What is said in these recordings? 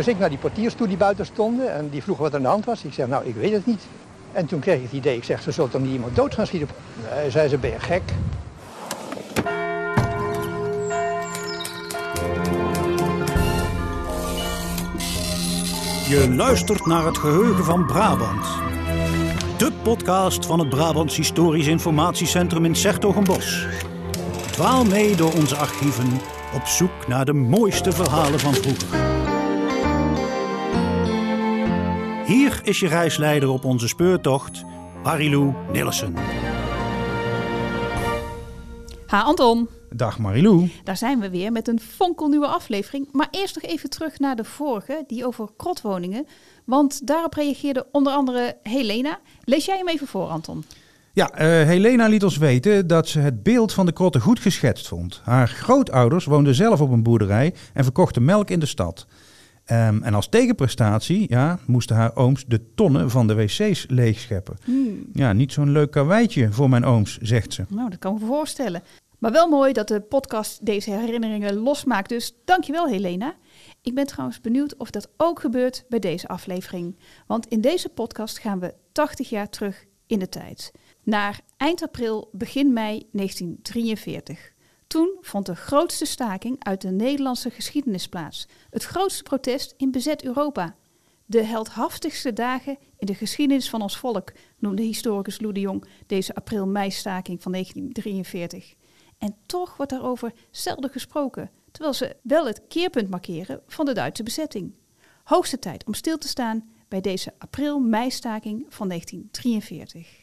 Dus ik naar die portiers toe die buiten stonden en die vroegen wat er aan de hand was. Ik zeg, nou, ik weet het niet. En toen kreeg ik het idee, ik zeg, ze zullen toch niet iemand dood gaan schieten? Nee, zei ze, ben je gek? Je luistert naar het geheugen van Brabant. De podcast van het Brabants Historisch Informatiecentrum in Sertogenbos. Dwaal mee door onze archieven op zoek naar de mooiste verhalen van vroeger. Is je reisleider op onze speurtocht, Marilou Nillissen. Ha Anton, Dag Marilou. daar zijn we weer met een fonkelnieuwe aflevering. Maar eerst nog even terug naar de vorige, die over krotwoningen. Want daarop reageerde onder andere Helena. Lees jij hem even voor, Anton? Ja, eh, Helena liet ons weten dat ze het beeld van de krotten goed geschetst vond. Haar grootouders woonden zelf op een boerderij en verkochten melk in de stad. Ehm, en als tegenprestatie ja, moesten haar ooms de tonnen van de wc's leegscheppen. Ja, niet zo'n leuk karweitje voor mijn ooms, zegt ze. Nou, dat kan ik me voorstellen. Maar wel mooi dat de podcast deze herinneringen losmaakt. Dus dankjewel Helena. Ik ben trouwens benieuwd of dat ook gebeurt bij deze aflevering. Want in deze podcast gaan we 80 jaar terug in de tijd. Naar eind april, begin mei 1943. Toen vond de grootste staking uit de Nederlandse geschiedenis plaats. Het grootste protest in bezet Europa. De heldhaftigste dagen in de geschiedenis van ons volk, noemde historicus Lou de Jong deze april-mei-staking van 1943. En toch wordt daarover zelden gesproken, terwijl ze wel het keerpunt markeren van de Duitse bezetting. Hoogste tijd om stil te staan bij deze april-mei-staking van 1943.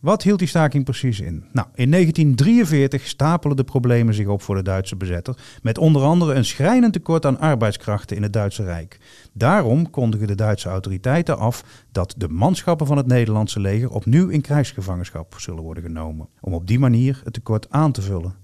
Wat hield die staking precies in? Nou, in 1943 stapelen de problemen zich op voor de Duitse bezetter, met onder andere een schrijnend tekort aan arbeidskrachten in het Duitse Rijk. Daarom kondigen de Duitse autoriteiten af dat de manschappen van het Nederlandse leger opnieuw in krijgsgevangenschap zullen worden genomen, om op die manier het tekort aan te vullen.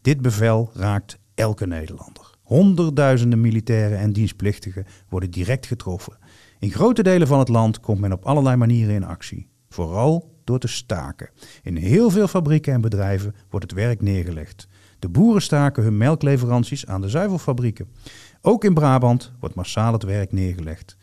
Dit bevel raakt elke Nederlander. Honderdduizenden militairen en dienstplichtigen worden direct getroffen. In grote delen van het land komt men op allerlei manieren in actie. Vooral door te staken. In heel veel fabrieken en bedrijven wordt het werk neergelegd. De boeren staken hun melkleveranties aan de zuivelfabrieken. Ook in Brabant wordt massaal het werk neergelegd.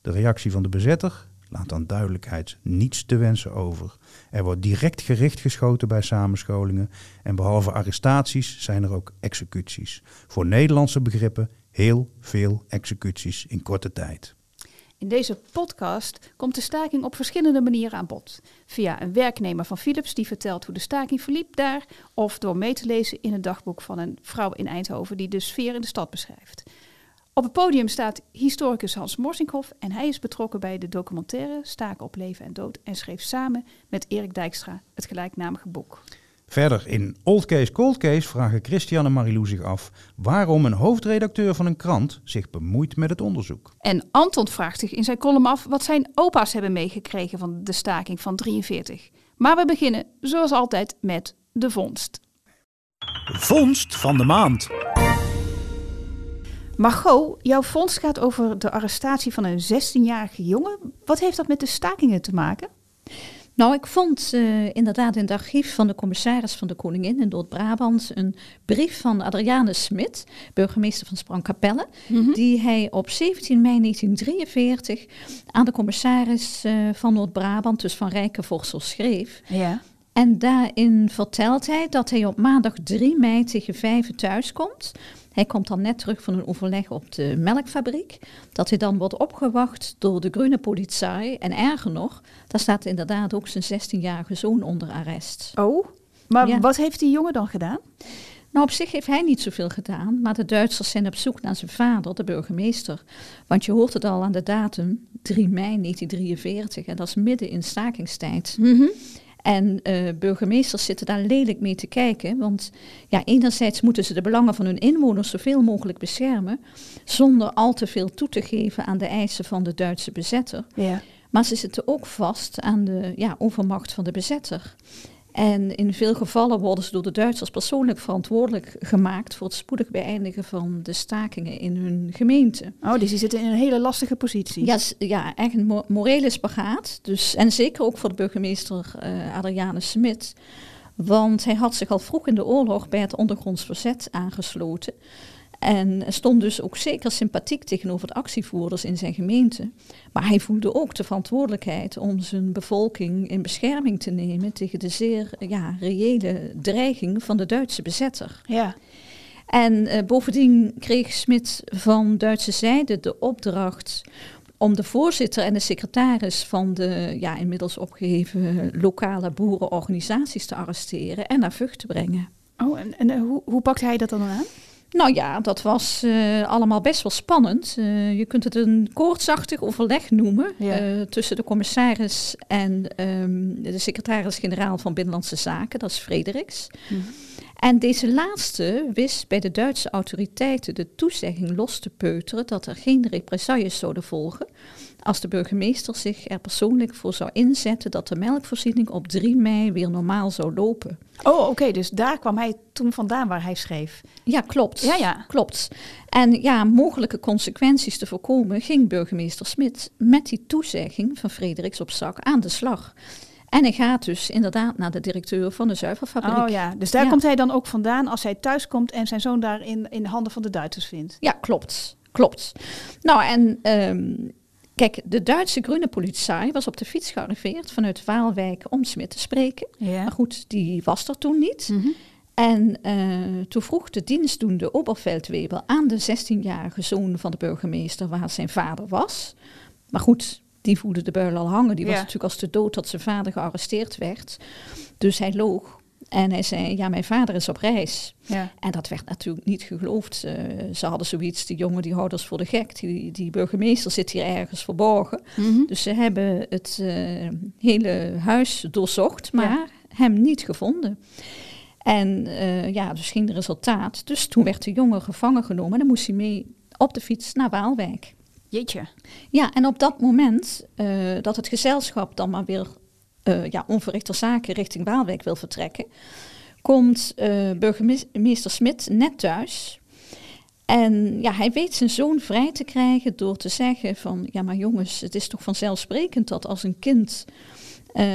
De reactie van de bezetter laat aan duidelijkheid niets te wensen over. Er wordt direct gericht geschoten bij samenscholingen en behalve arrestaties zijn er ook executies. Voor Nederlandse begrippen heel veel executies in korte tijd. In deze podcast komt de staking op verschillende manieren aan bod. Via een werknemer van Philips die vertelt hoe de staking verliep daar, of door mee te lezen in het dagboek van een vrouw in Eindhoven die de sfeer in de stad beschrijft. Op het podium staat historicus Hans Morsinghoff en hij is betrokken bij de documentaire Staken op leven en dood en schreef samen met Erik Dijkstra het gelijknamige boek. Verder in Old Case Cold Case vragen Christian en Marilou zich af waarom een hoofdredacteur van een krant zich bemoeit met het onderzoek. En Anton vraagt zich in zijn column af wat zijn opa's hebben meegekregen van de staking van 43. Maar we beginnen zoals altijd met de vondst. Vondst van de maand. Margot, jouw vondst gaat over de arrestatie van een 16-jarige jongen. Wat heeft dat met de stakingen te maken? Nou, ik vond uh, inderdaad in het archief van de commissaris van de Koningin in Noord-Brabant een brief van Adriane Smit, burgemeester van Sprangkapelle, Mhm. die hij op 17 mei 1943 aan de commissaris uh, van Noord-Brabant, dus van Rijkenvorsel, schreef. Ja. En daarin vertelt hij dat hij op maandag 3 mei tegen 5 thuis komt. Hij komt dan net terug van een overleg op de melkfabriek. Dat hij dan wordt opgewacht door de groene politie. En erger nog, daar staat inderdaad ook zijn 16-jarige zoon onder arrest. Oh, maar Ja. wat heeft die jongen dan gedaan? Nou, op zich heeft hij niet zoveel gedaan, maar de Duitsers zijn op zoek naar zijn vader, de burgemeester. Want je hoort het al aan de datum, 3 mei 1943, en dat is midden in stakingstijd. En eh, burgemeesters zitten daar lelijk mee te kijken, want ja, enerzijds moeten ze de belangen van hun inwoners zoveel mogelijk beschermen, zonder al te veel toe te geven aan de eisen van de Duitse bezetter. Ja. Maar ze zitten ook vast aan de ja, overmacht van de bezetter. En in veel gevallen worden ze door de Duitsers persoonlijk verantwoordelijk gemaakt voor het spoedig beëindigen van de stakingen in hun gemeente. Oh, dus die zitten in een hele lastige positie. Ja, ja echt een mo- morele spagaat. Dus, en zeker ook voor de burgemeester eh Adriane Smit. Want hij had zich al vroeg in de oorlog bij het ondergronds verzet aangesloten. En stond dus ook zeker sympathiek tegenover de actievoerders in zijn gemeente. Maar hij voelde ook de verantwoordelijkheid om zijn bevolking in bescherming te nemen tegen de zeer ja, reële dreiging van de Duitse bezetter. Ja. En uh, bovendien kreeg Smit van Duitse zijde de opdracht om de voorzitter en de secretaris van de ja, inmiddels opgeheven lokale boerenorganisaties te arresteren en naar Vught te brengen. Oh, en, en hoe, hoe pakte hij dat dan aan? Nou ja, dat was uh, allemaal best wel spannend. Uh, je kunt het een koortsachtig overleg noemen ja. uh, tussen de commissaris en um, de secretaris-generaal van Binnenlandse Zaken, dat is Frederiks. Mm -hmm. En deze laatste wist bij de Duitse autoriteiten de toezegging los te peuteren dat er geen represailles zouden volgen als de burgemeester zich er persoonlijk voor zou inzetten dat de melkvoorziening op 3 mei weer normaal zou lopen. Oh, oké, okay, dus daar kwam hij toen vandaan waar hij schreef. Ja, klopt. Ja, ja. Klopt. En ja, mogelijke consequenties te voorkomen ging burgemeester Smit met die toezegging van Frederiks op zak aan de slag. En hij gaat dus inderdaad naar de directeur van de zuivelfabriek. Oh ja, dus daar ja. komt hij dan ook vandaan als hij thuis komt en zijn zoon daar in, in de handen van de Duitsers vindt. Ja, klopt. Klopt. Nou, en um, kijk, de Duitse groene politie was op de fiets gearriveerd vanuit Waalwijk om Smit te spreken. Ja. Maar goed, die was er toen niet. Mm -hmm. En uh, toen vroeg de dienstdoende Oberveldwebel aan de 16-jarige zoon van de burgemeester waar zijn vader was. Maar goed, die voelde de buil al hangen. Die was natuurlijk als de dood dat zijn vader gearresteerd werd. Dus hij loog. En hij zei, ja, mijn vader is op reis. Ja. En dat werd natuurlijk niet geloofd. Eh, ze hadden zoiets, die jongen die houders voor de gek. Die, die burgemeester zit hier ergens verborgen. Mhm. Dus ze hebben het eh, hele huis doorzocht, maar hem niet gevonden. En eh, ja, dus ging de resultaat. Dus toen werd de jongen gevangen genomen en dan moest hij mee op de fiets naar Waalwijk. Jeetje. Ja, en op dat moment eh, dat het gezelschap dan maar weer uh, ja, onverrichter zaken richting Waalwijk wil vertrekken, komt uh, burgemeester Smit net thuis. En ja, hij weet zijn zoon vrij te krijgen door te zeggen van, ja maar jongens, het is toch vanzelfsprekend dat als een kind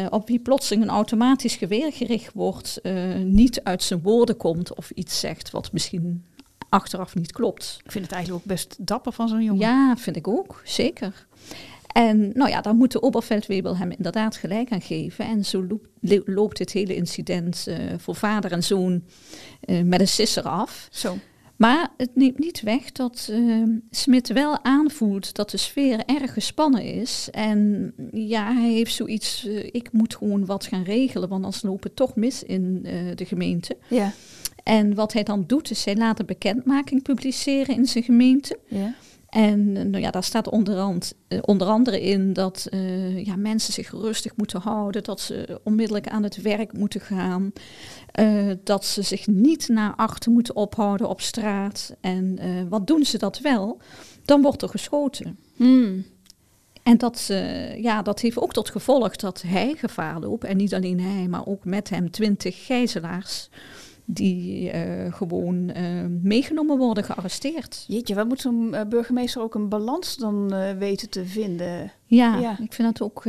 op wie plotseling een automatisch geweer gericht wordt, niet uit zijn woorden komt of iets zegt wat misschien achteraf niet klopt. Ik vind het eigenlijk ook best dapper van zo'n jongen. Ja, vind ik ook, zeker. En nou ja, dan moet de Oberveldwebel hem inderdaad gelijk aan geven. En zo loopt, loopt dit hele incident uh, voor vader en zoon uh, met een sisser af. Zo. Maar het neemt niet weg dat uh, Smit wel aanvoelt dat de sfeer erg gespannen is. En ja, hij heeft zoiets, uh, ik moet gewoon wat gaan regelen, want anders lopen toch mis in uh, de gemeente. Ja. En wat hij dan doet, is hij laat een bekendmaking publiceren in zijn gemeente. Ja. En nou ja, daar staat onderhand, uh, onder andere in dat uh, ja, mensen zich rustig moeten houden, dat ze onmiddellijk aan het werk moeten gaan, uh, dat ze zich niet naar achter moeten ophouden op straat. En wat doen ze dat wel? Dan wordt er geschoten. Hmm. En dat, ja, dat heeft ook tot gevolg dat hij gevaar loopt, en niet alleen hij, maar ook met hem twintig gijzelaars die uh, gewoon uh, meegenomen worden, gearresteerd. Jeetje, wat moet zo'n uh, burgemeester ook een balans dan weten te vinden? Ja, ja, ik vind dat ook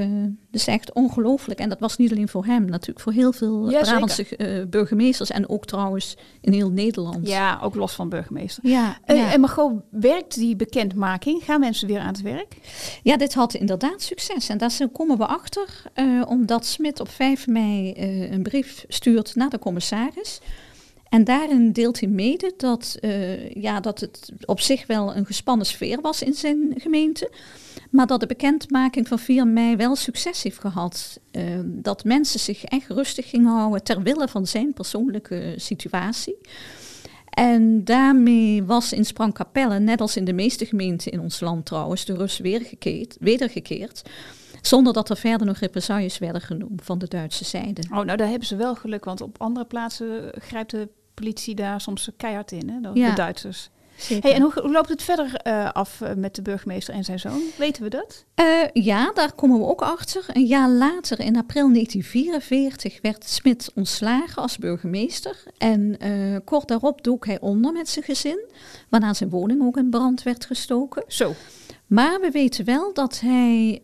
dus echt ongelooflijk. En dat was niet alleen voor hem, natuurlijk voor heel veel ja, Brabantse burgemeesters en ook trouwens in heel Nederland. Ja, ook los van burgemeester. Ja, ja. En Margot, werkt die bekendmaking? Gaan mensen weer aan het werk? Ja, dit had inderdaad succes. En daar komen we achter, omdat Smit op 5 mei een brief stuurt naar de commissaris. En daarin deelt hij mede dat, uh, ja, dat het op zich wel een gespannen sfeer was in zijn gemeente. Maar dat de bekendmaking van 4 mei wel succes heeft gehad. Uh, dat mensen zich echt rustig gingen houden ter wille van zijn persoonlijke situatie. En daarmee was in Sprangkapelle, net als in de meeste gemeenten in ons land trouwens, de rust weergekeerd, wedergekeerd. Zonder dat er verder nog represailles werden genomen van de Duitse zijde. Oh, nou daar hebben ze wel geluk, want op andere plaatsen grijpt de politie daar soms keihard in, hè, de, ja. de Duitsers. Hey, en hoe, hoe, loopt het verder uh, af uh, met de burgemeester en zijn zoon? Weten we dat? Uh, ja, daar komen we ook achter. Een jaar later, in april 1944, werd Smit ontslagen als burgemeester. En kort daarop dook hij onder met zijn gezin, waarna zijn woning ook in brand werd gestoken. Zo. Maar we weten wel dat hij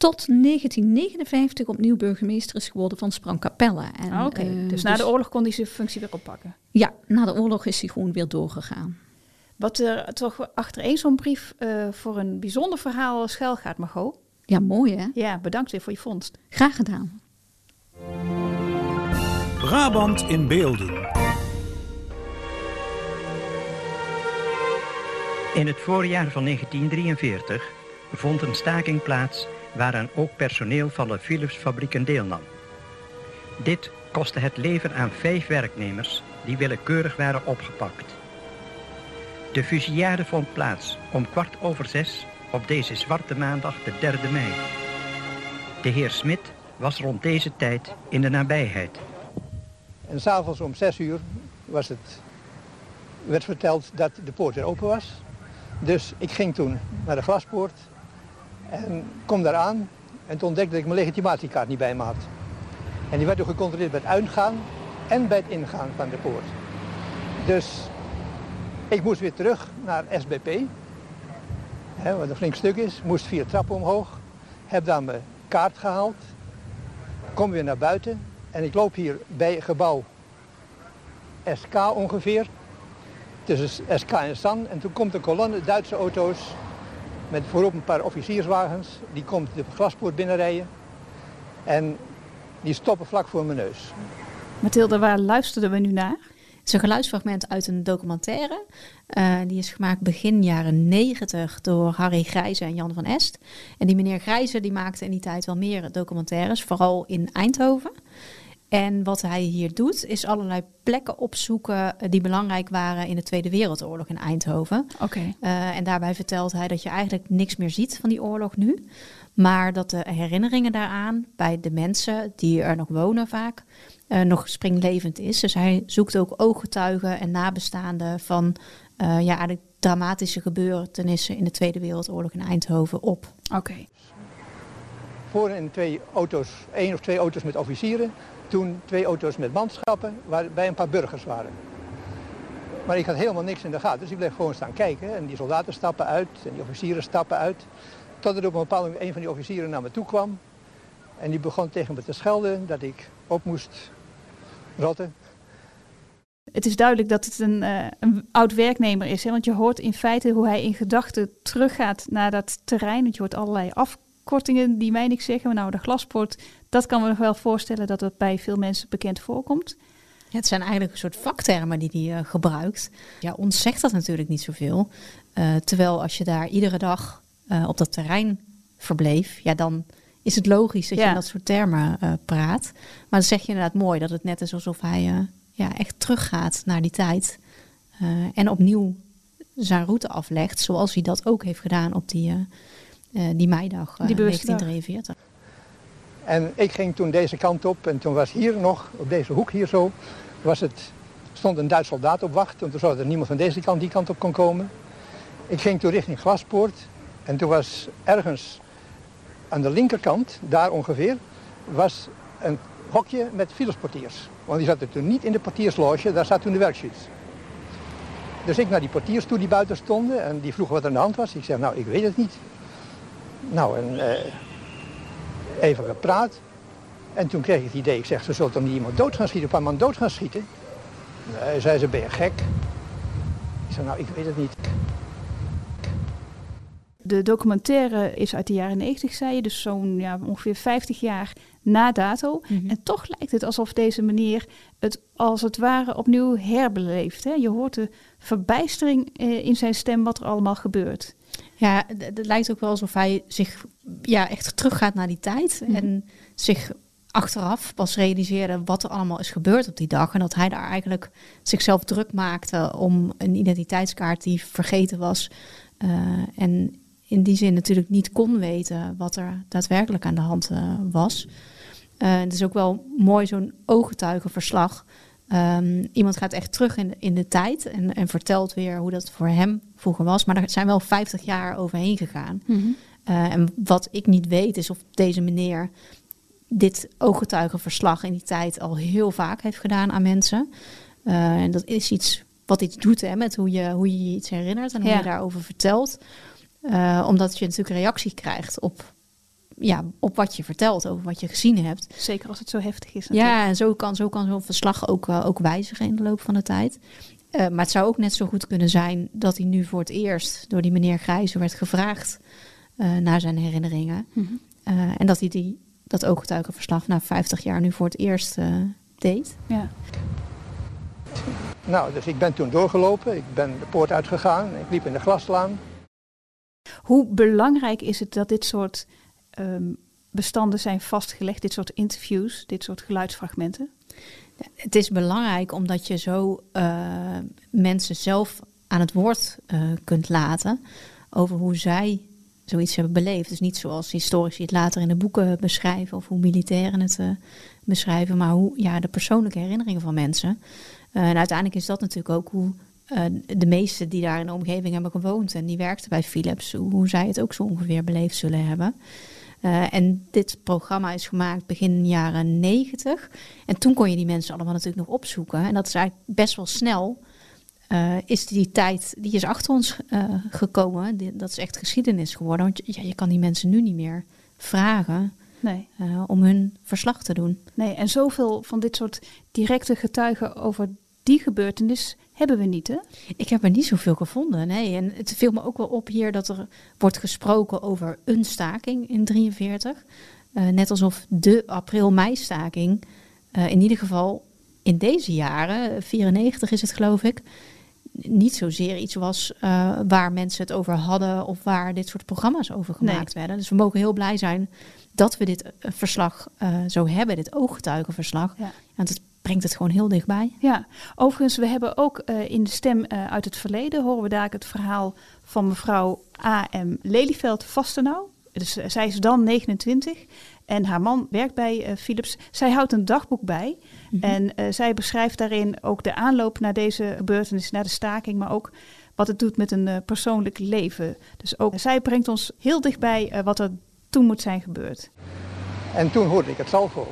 tot 1959 opnieuw burgemeester is geworden van Sprangkapelle. Ah, Oké, okay. uh, dus na dus, de oorlog kon hij zijn functie weer oppakken? Ja, na de oorlog is hij gewoon weer doorgegaan. Wat er toch achtereen zo'n brief uh, voor een bijzonder verhaal schuil gaat, Margot. Ja, mooi hè? Ja, bedankt weer voor je vondst. Graag gedaan. Brabant in beelden. In het voorjaar van 1943 vond een staking plaats waaraan ook personeel van de Philips-fabrieken deelnam. Dit kostte het leven aan vijf werknemers die willekeurig waren opgepakt. De fusillade vond plaats om kwart over zes op deze zwarte maandag de 3 mei. De heer Smit was rond deze tijd in de nabijheid. En s'avonds om zes uur was het, werd verteld dat de poort weer open was. Dus ik ging toen naar de glaspoort en kom daar aan en toen ontdekte dat ik mijn legitimatiekaart niet bij me had. En die werd toen gecontroleerd bij het uitgaan en bij het ingaan van de poort. Dus ik moest weer terug naar SBP, hè, wat een flink stuk is. Moest vier trappen omhoog. Heb daar mijn kaart gehaald. Kom weer naar buiten. En ik loop hier bij gebouw SK ongeveer. Tussen SK en San. En toen komt een kolonne Duitse auto's met voorop een paar officierswagens. Die komt de glaspoort binnenrijden. En die stoppen vlak voor mijn neus. Mathilde, waar luisterden we nu naar? Het is een geluidsfragment uit een documentaire. Uh, die is gemaakt begin jaren 90 door Harry Grijze en Jan van Est. En die meneer Grijze die maakte in die tijd wel meer documentaires, vooral in Eindhoven. En wat hij hier doet, is allerlei plekken opzoeken die belangrijk waren in de Tweede Wereldoorlog in Eindhoven. Oké. Uh, en daarbij vertelt hij dat je eigenlijk niks meer ziet van die oorlog nu. Maar dat de herinneringen daaraan bij de mensen die er nog wonen vaak uh, nog springlevend is. Dus hij zoekt ook ooggetuigen en nabestaanden van uh, ja, eigenlijk dramatische gebeurtenissen in de Tweede Wereldoorlog in Eindhoven op. Oké. Okay. Voorin twee auto's, één of twee auto's met officieren. Toen twee auto's met manschappen, waarbij een paar burgers waren. Maar ik had helemaal niks in de gaten, dus ik bleef gewoon staan kijken. En die soldaten stappen uit en die officieren stappen uit. Tot er op een bepaald moment een van die officieren naar me toe kwam. En die begon tegen me te schelden dat ik op moest rotten. Het is duidelijk dat het een, uh, een oud werknemer is. Hè? Want je hoort in feite hoe hij in gedachten teruggaat naar dat terrein. Want je hoort allerlei afkortingen die mij niks zeggen. Maar nou, de glaspoort, dat kan me nog wel voorstellen dat dat bij veel mensen bekend voorkomt. Ja, het zijn eigenlijk een soort vaktermen die hij uh, gebruikt. Ja, ons zegt dat natuurlijk niet zoveel. Uh, terwijl als je daar iedere dag op dat terrein verbleef, ja, dan is het logisch dat je in dat soort termen praat. Maar dan zeg je inderdaad mooi dat het net is alsof hij ja, echt teruggaat naar die tijd. En opnieuw zijn route aflegt, zoals hij dat ook heeft gedaan op die, die meidag die 1943. En ik ging toen deze kant op en toen was hier nog, op deze hoek hier zo, was het, stond een Duits soldaat op wacht. En toen zou er niemand van deze kant die kant op kon komen. Ik ging toen richting Glaspoort en toen was ergens aan de linkerkant, daar ongeveer, was een hokje met filesportiers. Want die zaten toen niet in de portiersloge, daar zat toen de werkschuit. Dus ik naar die portiers toe die buiten stonden en die vroegen wat er aan de hand was. Ik zeg, nou, ik weet het niet. Nou, en uh, even gepraat. En toen kreeg ik het idee, ik zeg, ze zullen toch niet iemand dood gaan schieten, een paar man dood gaan schieten? Nee, zei ze, ben je gek? Ik zeg, nou, ik weet het niet. De documentaire is uit de jaren 90, zei je, dus zo'n ja, ongeveer 50 jaar na dato. Mm -hmm. En toch lijkt het alsof deze meneer het als het ware opnieuw herbeleeft. Hè? Je hoort de verbijstering eh, in zijn stem wat er allemaal gebeurt. Ja, het lijkt ook wel alsof hij zich ja, echt teruggaat naar die tijd. Mm -hmm. En zich achteraf pas realiseerde wat er allemaal is gebeurd op die dag. En dat hij daar eigenlijk zichzelf druk maakte om een identiteitskaart die vergeten was. Uh, en in die zin natuurlijk niet kon weten wat er daadwerkelijk aan de hand uh, was. Uh, het is ook wel mooi zo'n ooggetuigenverslag. Um, iemand gaat echt terug in de, in de tijd en, en, vertelt weer hoe dat voor hem vroeger was. Maar er zijn wel 50 jaar overheen gegaan. Mm -hmm. uh, en wat ik niet weet is of deze meneer dit ooggetuigenverslag in die tijd al heel vaak heeft gedaan aan mensen. en dat is iets wat iets doet hè, met hoe je, hoe je je iets herinnert en hoe ja. je daarover vertelt. Uh, omdat je natuurlijk reactie krijgt op, ja, op wat je vertelt, over wat je gezien hebt. Zeker als het zo heftig is. Natuurlijk. Ja, en zo kan, zo kan zo'n verslag ook, uh, ook wijzigen in de loop van de tijd. Eh, maar het zou ook net zo goed kunnen zijn dat hij nu voor het eerst door die meneer Grijzer werd gevraagd uh, naar zijn herinneringen. Mhm. en dat hij die, dat ooggetuigenverslag na 50 jaar nu voor het eerst deed. Ja. Nou, dus ik ben toen doorgelopen, ik ben de poort uitgegaan, ik liep in de glaslaan. Hoe belangrijk is het dat dit soort ehm, bestanden zijn vastgelegd, dit soort interviews, dit soort geluidsfragmenten? Het is belangrijk omdat je zo uh, mensen zelf aan het woord uh, kunt laten over hoe zij zoiets hebben beleefd. Dus niet zoals historici het later in de boeken beschrijven of hoe militairen het uh, beschrijven, maar hoe ja, de persoonlijke herinneringen van mensen. en uiteindelijk is dat natuurlijk ook hoe de meesten die daar in de omgeving hebben gewoond en die werkten bij Philips, hoe, hoe zij het ook zo ongeveer beleefd zullen hebben. Uh, en dit programma is gemaakt begin jaren 90. En toen kon je die mensen allemaal natuurlijk nog opzoeken. En dat is eigenlijk best wel snel. Uh, is die tijd, die is achter ons uh, gekomen. Die, dat is echt geschiedenis geworden. Want ja, je kan die mensen nu niet meer vragen nee. om hun verslag te doen. Nee, en zoveel van dit soort directe getuigen over die gebeurtenis hebben we niet, hè? Ik heb er niet zoveel gevonden, nee. En het viel me ook wel op hier dat er wordt gesproken over een staking in 43. Uh, eh, net alsof de april-mei-staking uh, in ieder geval in deze jaren, 94 is het geloof ik, niet zozeer iets was uh, waar mensen het over hadden of waar dit soort programma's over gemaakt werden. Dus we mogen heel blij zijn dat we dit verslag zo hebben, dit ooggetuigenverslag. Ja. Het brengt het gewoon heel dichtbij. Ja, overigens, we hebben ook uh, in de stem uh, uit het verleden, horen we daar het verhaal van mevrouw A.M. Lelyveld Vastenau. Dus uh, zij is dan 29 en haar man werkt bij Philips. Zij houdt een dagboek bij mm -hmm. en zij beschrijft daarin ook de aanloop naar deze gebeurtenis, naar de staking, maar ook wat het doet met een persoonlijk leven. Dus ook zij brengt ons heel dichtbij wat er toen moet zijn gebeurd. En toen hoorde ik het salvo.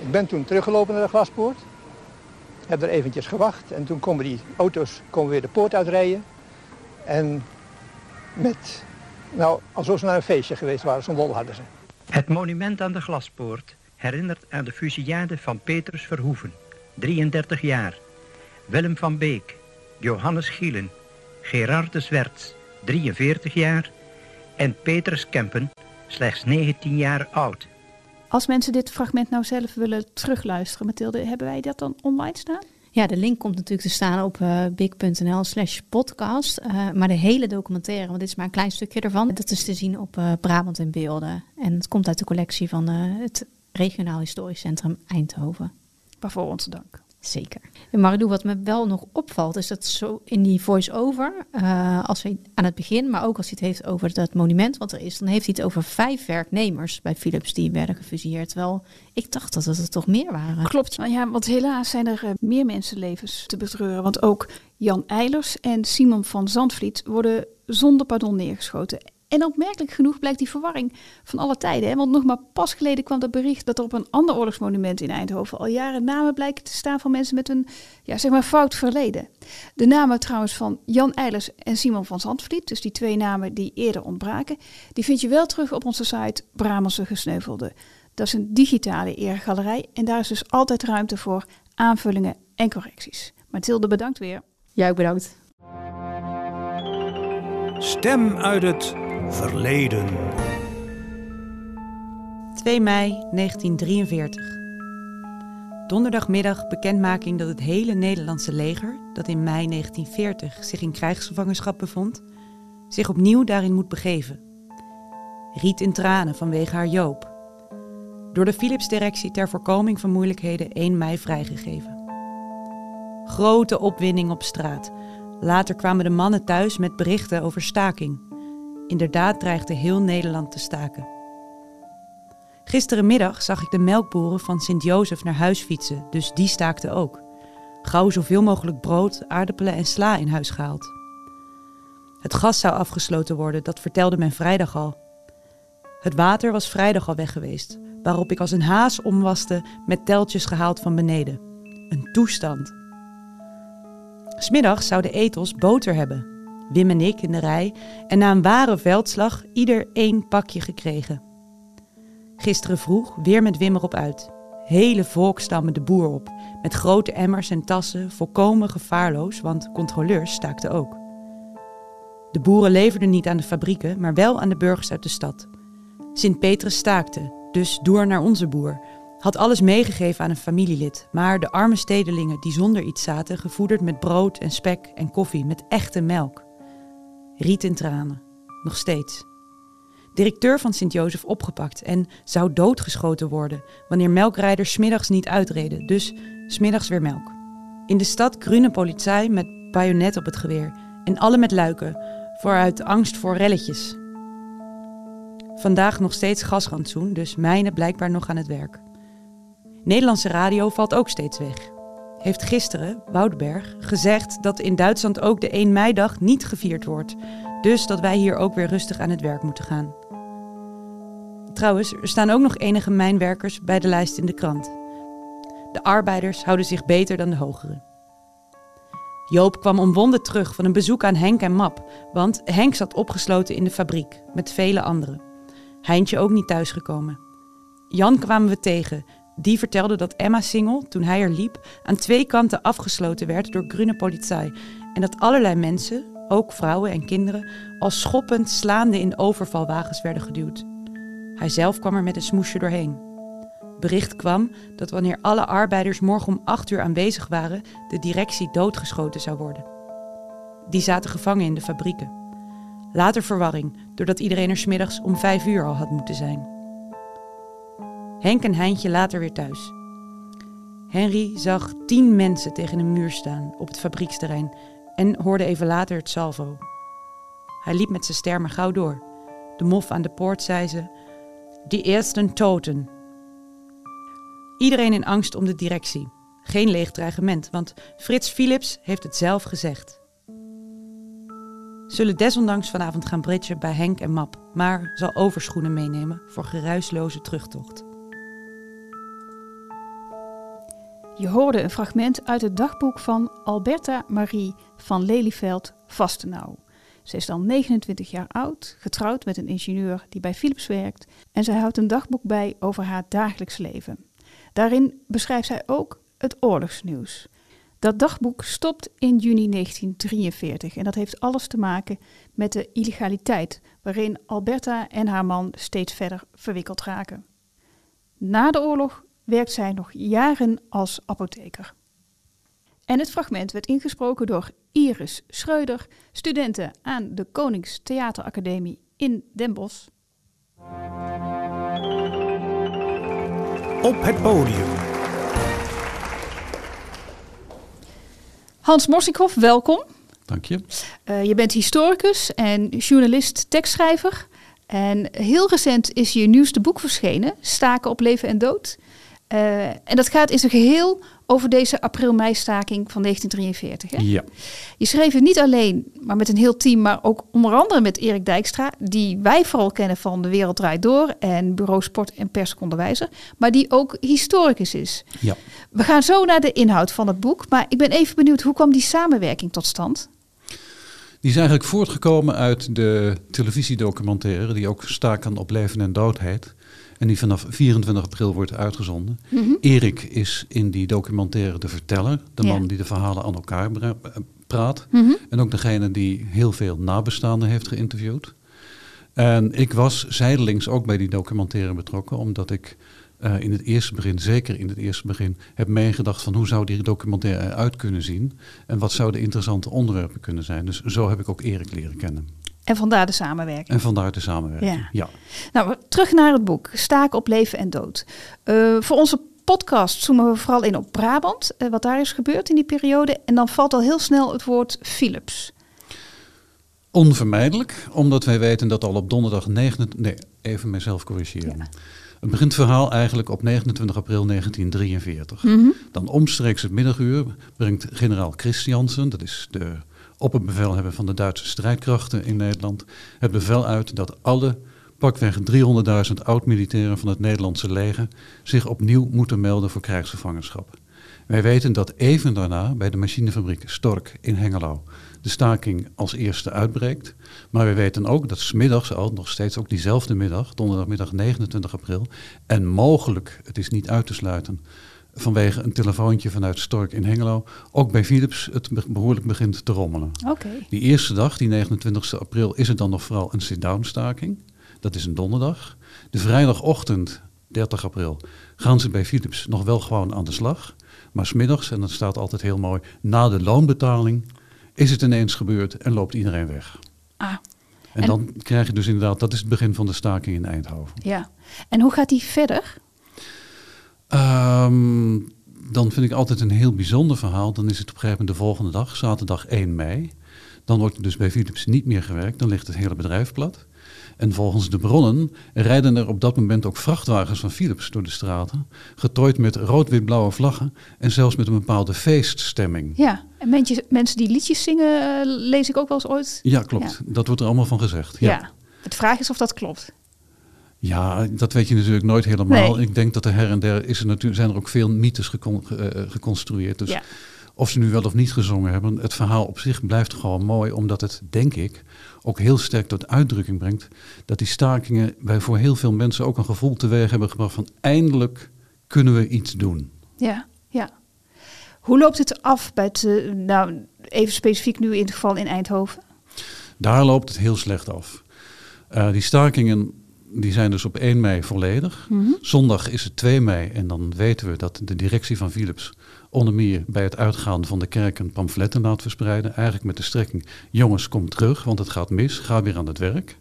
Ik ben toen teruggelopen naar de glaspoort. Heb er eventjes gewacht en toen komen die auto's komen weer de poort uitrijden. En met, nou, alsof ze naar een feestje geweest waren, zo'n lol hadden ze. Het monument aan de glaspoort herinnert aan de fusillade van Petrus Verhoeven, 33 jaar. Willem van Beek, Johannes Gielen, Gerardus Werts, 43 jaar. En Petrus Kempen, slechts 19 jaar oud. Als mensen dit fragment nou zelf willen terugluisteren, Mathilde, hebben wij dat dan online staan? Ja, de link komt natuurlijk te staan op uh, big.nl slash podcast. Uh, maar de hele documentaire, want dit is maar een klein stukje ervan, dat is te zien op uh, Brabant in Beelden. En het komt uit de collectie van het Regionaal Historisch Centrum Eindhoven. Waarvoor onze dank. Zeker. En Marilou, wat me wel nog opvalt, is dat zo in die voice-over, uh, als hij aan het begin, maar ook als hij het heeft over dat monument wat er is, dan heeft hij het over vijf werknemers bij Philips die werden gefusilleerd. Terwijl ik dacht dat het er toch meer waren. Klopt, ja, want helaas zijn er uh, meer mensenlevens te betreuren. Want ook Jan Eilers en Simon van Zandvliet worden zonder pardon neergeschoten. En opmerkelijk genoeg blijkt die verwarring van alle tijden. Hè? Want nog maar pas geleden kwam het bericht dat er op een ander oorlogsmonument in Eindhoven al jaren namen blijken te staan van mensen met een ja, zeg maar fout verleden. De namen trouwens van Jan Eilers en Simon van Zandvliet, dus die twee namen die eerder ontbraken, die vind je wel terug op onze site Bramelse Gesneuvelden. Dat is een digitale eergalerij en daar is dus altijd ruimte voor aanvullingen en correcties. Mathilde, bedankt weer. Jij ook bedankt. Stem uit het Verleden. 2 mei 1943. Donderdagmiddag bekendmaking dat het hele Nederlandse leger, dat in mei 1940 zich in krijgsgevangenschap bevond, zich opnieuw daarin moet begeven. Riet in tranen vanwege haar Joop. Door de Philips-directie ter voorkoming van moeilijkheden 1 mei vrijgegeven. Grote opwinding op straat. Later kwamen de mannen thuis met berichten over staking. Inderdaad dreigde heel Nederland te staken. Gisterenmiddag zag ik de melkboeren van Sint-Jozef naar huis fietsen, dus die staakten ook. Gauw zoveel mogelijk brood, aardappelen en sla in huis gehaald. Het gas zou afgesloten worden, dat vertelde men vrijdag al. Het water was vrijdag al weg geweest, waarop ik als een haas omwaste met teltjes gehaald van beneden. Een toestand. Smiddags zouden etels boter hebben, Wim en ik in de rij en na een ware veldslag ieder één pakje gekregen. Gisteren vroeg weer met Wim erop uit. hele volkstammen de boer op, met grote emmers en tassen, volkomen gevaarloos, want controleurs staakten ook. De boeren leverden niet aan de fabrieken, maar wel aan de burgers uit de stad. Sint-Petrus staakte, dus door naar onze boer, had alles meegegeven aan een familielid, maar de arme stedelingen die zonder iets zaten, gevoederd met brood en spek en koffie met echte melk. Riet in tranen, nog steeds. Directeur van Sint-Jozef opgepakt en zou doodgeschoten worden wanneer melkrijders smiddags niet uitreden, dus smiddags weer melk. In de stad groene politie met bajonet op het geweer en alle met luiken, vooruit angst voor relletjes. Vandaag nog steeds gasrantsoen, dus mijnen blijkbaar nog aan het werk. Nederlandse radio valt ook steeds weg. Heeft gisteren, Woudberg, gezegd dat in Duitsland ook de 1 meidag niet gevierd wordt. Dus dat wij hier ook weer rustig aan het werk moeten gaan. Trouwens, er staan ook nog enige mijnwerkers bij de lijst in de krant. De arbeiders houden zich beter dan de hogere. Joop kwam omwonden terug van een bezoek aan Henk en Map, want Henk zat opgesloten in de fabriek met vele anderen. Heintje ook niet thuisgekomen. Jan kwamen we tegen, die vertelde dat Emma Singel, toen hij er liep, aan twee kanten afgesloten werd door groene politie. En dat allerlei mensen, ook vrouwen en kinderen, als schoppend slaande in overvalwagens werden geduwd. Hij zelf kwam er met een smoesje doorheen. Bericht kwam dat wanneer alle arbeiders morgen om acht uur aanwezig waren, de directie doodgeschoten zou worden. Die zaten gevangen in de fabrieken. Later verwarring, doordat iedereen er smiddags om vijf uur al had moeten zijn. Henk en Heintje later weer thuis. Henry zag tien mensen tegen een muur staan op het fabrieksterrein en hoorde even later het salvo. Hij liep met zijn ster maar gauw door. De mof aan de poort zei ze: Die eersten toten. Iedereen in angst om de directie. Geen leeg dreigement, want Frits Philips heeft het zelf gezegd. Zullen desondanks vanavond gaan bridgen bij Henk en Map, maar zal overschoenen meenemen voor geruisloze terugtocht. Je hoorde een fragment uit het dagboek van Alberta Marie van Lelyveld Vastenau. Ze is dan 29 jaar oud, getrouwd met een ingenieur die bij Philips werkt en zij houdt een dagboek bij over haar dagelijks leven. Daarin beschrijft zij ook het oorlogsnieuws. Dat dagboek stopt in juni 1943 en dat heeft alles te maken met de illegaliteit waarin Alberta en haar man steeds verder verwikkeld raken. Na de oorlog werkt zij nog jaren als apotheker. En het fragment werd ingesproken door Iris Schreuder, studenten aan de Konings Theateracademie in Den Bosch. Op het podium. Hans Morsikhoff, welkom. Dank je. Uh, je bent historicus en journalist, tekstschrijver. En heel recent is je nieuwste boek verschenen, Staken op leven en dood. Uh, en dat gaat in zijn geheel over deze april-mei-staking van 1943. Hè? Ja. Je schreef het niet alleen, maar met een heel team, maar ook onder andere met Erik Dijkstra, die wij vooral kennen van De Wereld Draait Door en Bureau Sport en Persconderwijzer, maar die ook historicus is. Ja. We gaan zo naar de inhoud van het boek, maar ik ben even benieuwd, hoe kwam die samenwerking tot stand? Die is eigenlijk voortgekomen uit de televisiedocumentaire, die ook Staken op leven en dood heet. En die vanaf 24 april wordt uitgezonden. Mhm. Erik is in die documentaire de verteller. De Ja. man die de verhalen aan elkaar eh, praat. Mhm. En ook degene die heel veel nabestaanden heeft geïnterviewd. En ik was zijdelings ook bij die documentaire betrokken. Omdat ik eh, in het eerste begin, zeker in het eerste begin, heb meegedacht van hoe zou die documentaire eruit kunnen zien. En wat zouden interessante onderwerpen kunnen zijn. Dus zo heb ik ook Erik leren kennen. En vandaar de samenwerking. En vandaar de samenwerking. Ja. ja. Nou, terug naar het boek, Staken op leven en dood. Eh, voor onze podcast zoomen we vooral in op Brabant, eh, wat daar is gebeurd in die periode. En dan valt al heel snel het woord Philips. Onvermijdelijk, omdat wij weten dat al op donderdag 29... Nee, even mezelf corrigeren. Het begint verhaal eigenlijk op 29 april 1943. Dan omstreeks het middaguur brengt generaal Christiansen, dat is de opperbevelhebber van de Duitse strijdkrachten in Nederland, het bevel uit dat alle pakweg 300.000 oud-militairen van het Nederlandse leger zich opnieuw moeten melden voor krijgsgevangenschap. Wij weten dat even daarna bij de machinefabriek Stork in Hengelo de staking als eerste uitbreekt. Maar we weten ook dat smiddags al, nog steeds ook diezelfde middag, donderdagmiddag 29 april, en mogelijk, het is niet uit te sluiten, vanwege een telefoontje vanuit Stork in Hengelo, ook bij Philips het be- behoorlijk begint te rommelen. Oké. Die eerste dag, die 29 april, is het dan nog vooral een sit-down staking. Dat is een donderdag. De vrijdagochtend, 30 april, gaan ze bij Philips nog wel gewoon aan de slag. Maar smiddags, en dat staat altijd heel mooi, na de loonbetaling is het ineens gebeurd en loopt iedereen weg. Ah, En, En- dan krijg je dus inderdaad, dat is het begin van de staking in Eindhoven. ja. En hoe gaat die verder? Ehm, dan vind ik altijd een heel bijzonder verhaal. Dan is het op een gegeven moment de volgende dag, zaterdag 1 mei. Dan wordt er dus bij Philips niet meer gewerkt. Dan ligt het hele bedrijf plat. En volgens de bronnen rijden er op dat moment ook vrachtwagens van Philips door de straten. Getooid met rood-wit-blauwe vlaggen. En zelfs met een bepaalde feeststemming. Ja, en mensen, mensen die liedjes zingen, eh, lees ik ook wel eens ooit. Ja, klopt. Dat wordt er allemaal van gezegd. Ja. Ja. De vraag is of dat klopt. Ja, dat weet je natuurlijk nooit helemaal. Nee. Ik denk dat er her en der is er natuurlijk, zijn er ook veel mythes gecon- eh, geconstrueerd. Dus Ja. of ze nu wel of niet gezongen hebben, het verhaal op zich blijft gewoon mooi, omdat het, denk ik, ook heel sterk tot uitdrukking brengt dat die stakingen bij voor heel veel mensen ook een gevoel teweeg hebben gebracht van eindelijk kunnen we iets doen. Ja, ja. Hoe loopt het af bij het, eh, nou even specifiek nu in het geval in Eindhoven? Daar loopt het heel slecht af. Eh, die stakingen die zijn dus op 1 mei volledig. Zondag is het 2 mei en dan weten we dat de directie van Philips onder meer bij het uitgaan van de kerken pamfletten laat verspreiden. Eigenlijk met de strekking, jongens kom terug, want het gaat mis, ga weer aan het werk.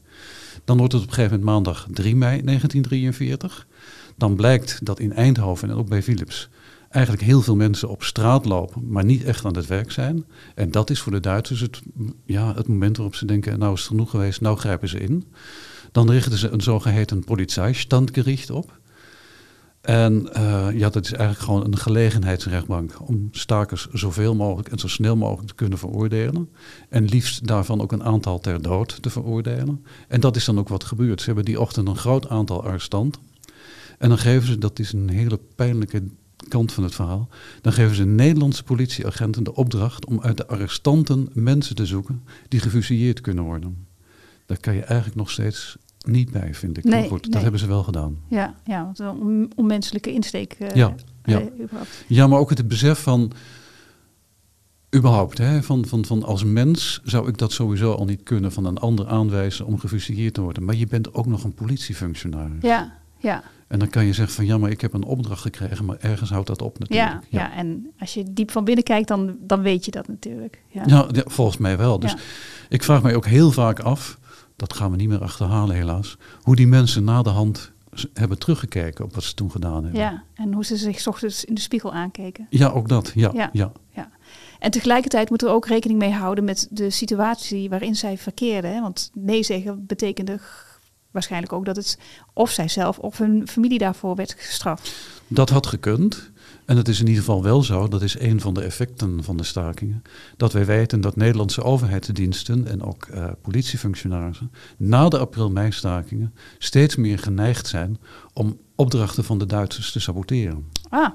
Dan wordt het op een gegeven moment maandag 3 mei 1943. Dan blijkt dat in Eindhoven en ook bij Philips eigenlijk heel veel mensen op straat lopen, maar niet echt aan het werk zijn. En dat is voor de Duitsers het, ja, het moment waarop ze denken, nou is het genoeg geweest, nou grijpen ze in. Dan richten ze een zogeheten Polizeistandgericht op. En eh, ja, dat is eigenlijk gewoon een gelegenheidsrechtbank om stakers zoveel mogelijk en zo snel mogelijk te kunnen veroordelen. En liefst daarvan ook een aantal ter dood te veroordelen. En dat is dan ook wat gebeurd. Ze hebben die ochtend een groot aantal arrestanten. En dan geven ze, dat is een hele pijnlijke kant van het verhaal, dan geven ze Nederlandse politieagenten de opdracht om uit de arrestanten mensen te zoeken die gefusilleerd kunnen worden. Daar kan je eigenlijk nog steeds niet bij, vind ik. Nee, Maar goed, dat hebben ze wel gedaan. Ja, ja want een on- onmenselijke insteek. eh, Ja, ja. eh. Ja, maar ook het besef van, überhaupt, hè, van, van, van als mens zou ik dat sowieso al niet kunnen van een ander aanwijzen om gefusilleerd te worden. Maar je bent ook nog een politiefunctionaris. ja, ja, En dan kan je zeggen van ja, maar ik heb een opdracht gekregen, maar ergens houdt dat op natuurlijk. ja, ja. En als je diep van binnen kijkt, dan, dan weet je dat natuurlijk. Ja. Ja, ja, volgens mij wel. Dus ik vraag mij ook heel vaak af, dat gaan we niet meer achterhalen helaas, hoe die mensen na de hand hebben teruggekeken op wat ze toen gedaan hebben. Ja, en hoe ze zich 's ochtends in de spiegel aankeken. Ja, ook dat. Ja, Ja. ja. Ja. En tegelijkertijd moeten we ook rekening mee houden met de situatie waarin zij verkeerden. Hè? Want nee zeggen betekende waarschijnlijk ook dat het of zijzelf of hun familie daarvoor werd gestraft. Dat had gekund. En het is in ieder geval wel zo, dat is een van de effecten van de stakingen, dat wij weten dat Nederlandse overheidsdiensten en ook eh, politiefunctionarissen na de april-mei-stakingen steeds meer geneigd zijn om opdrachten van de Duitsers te saboteren. Ah,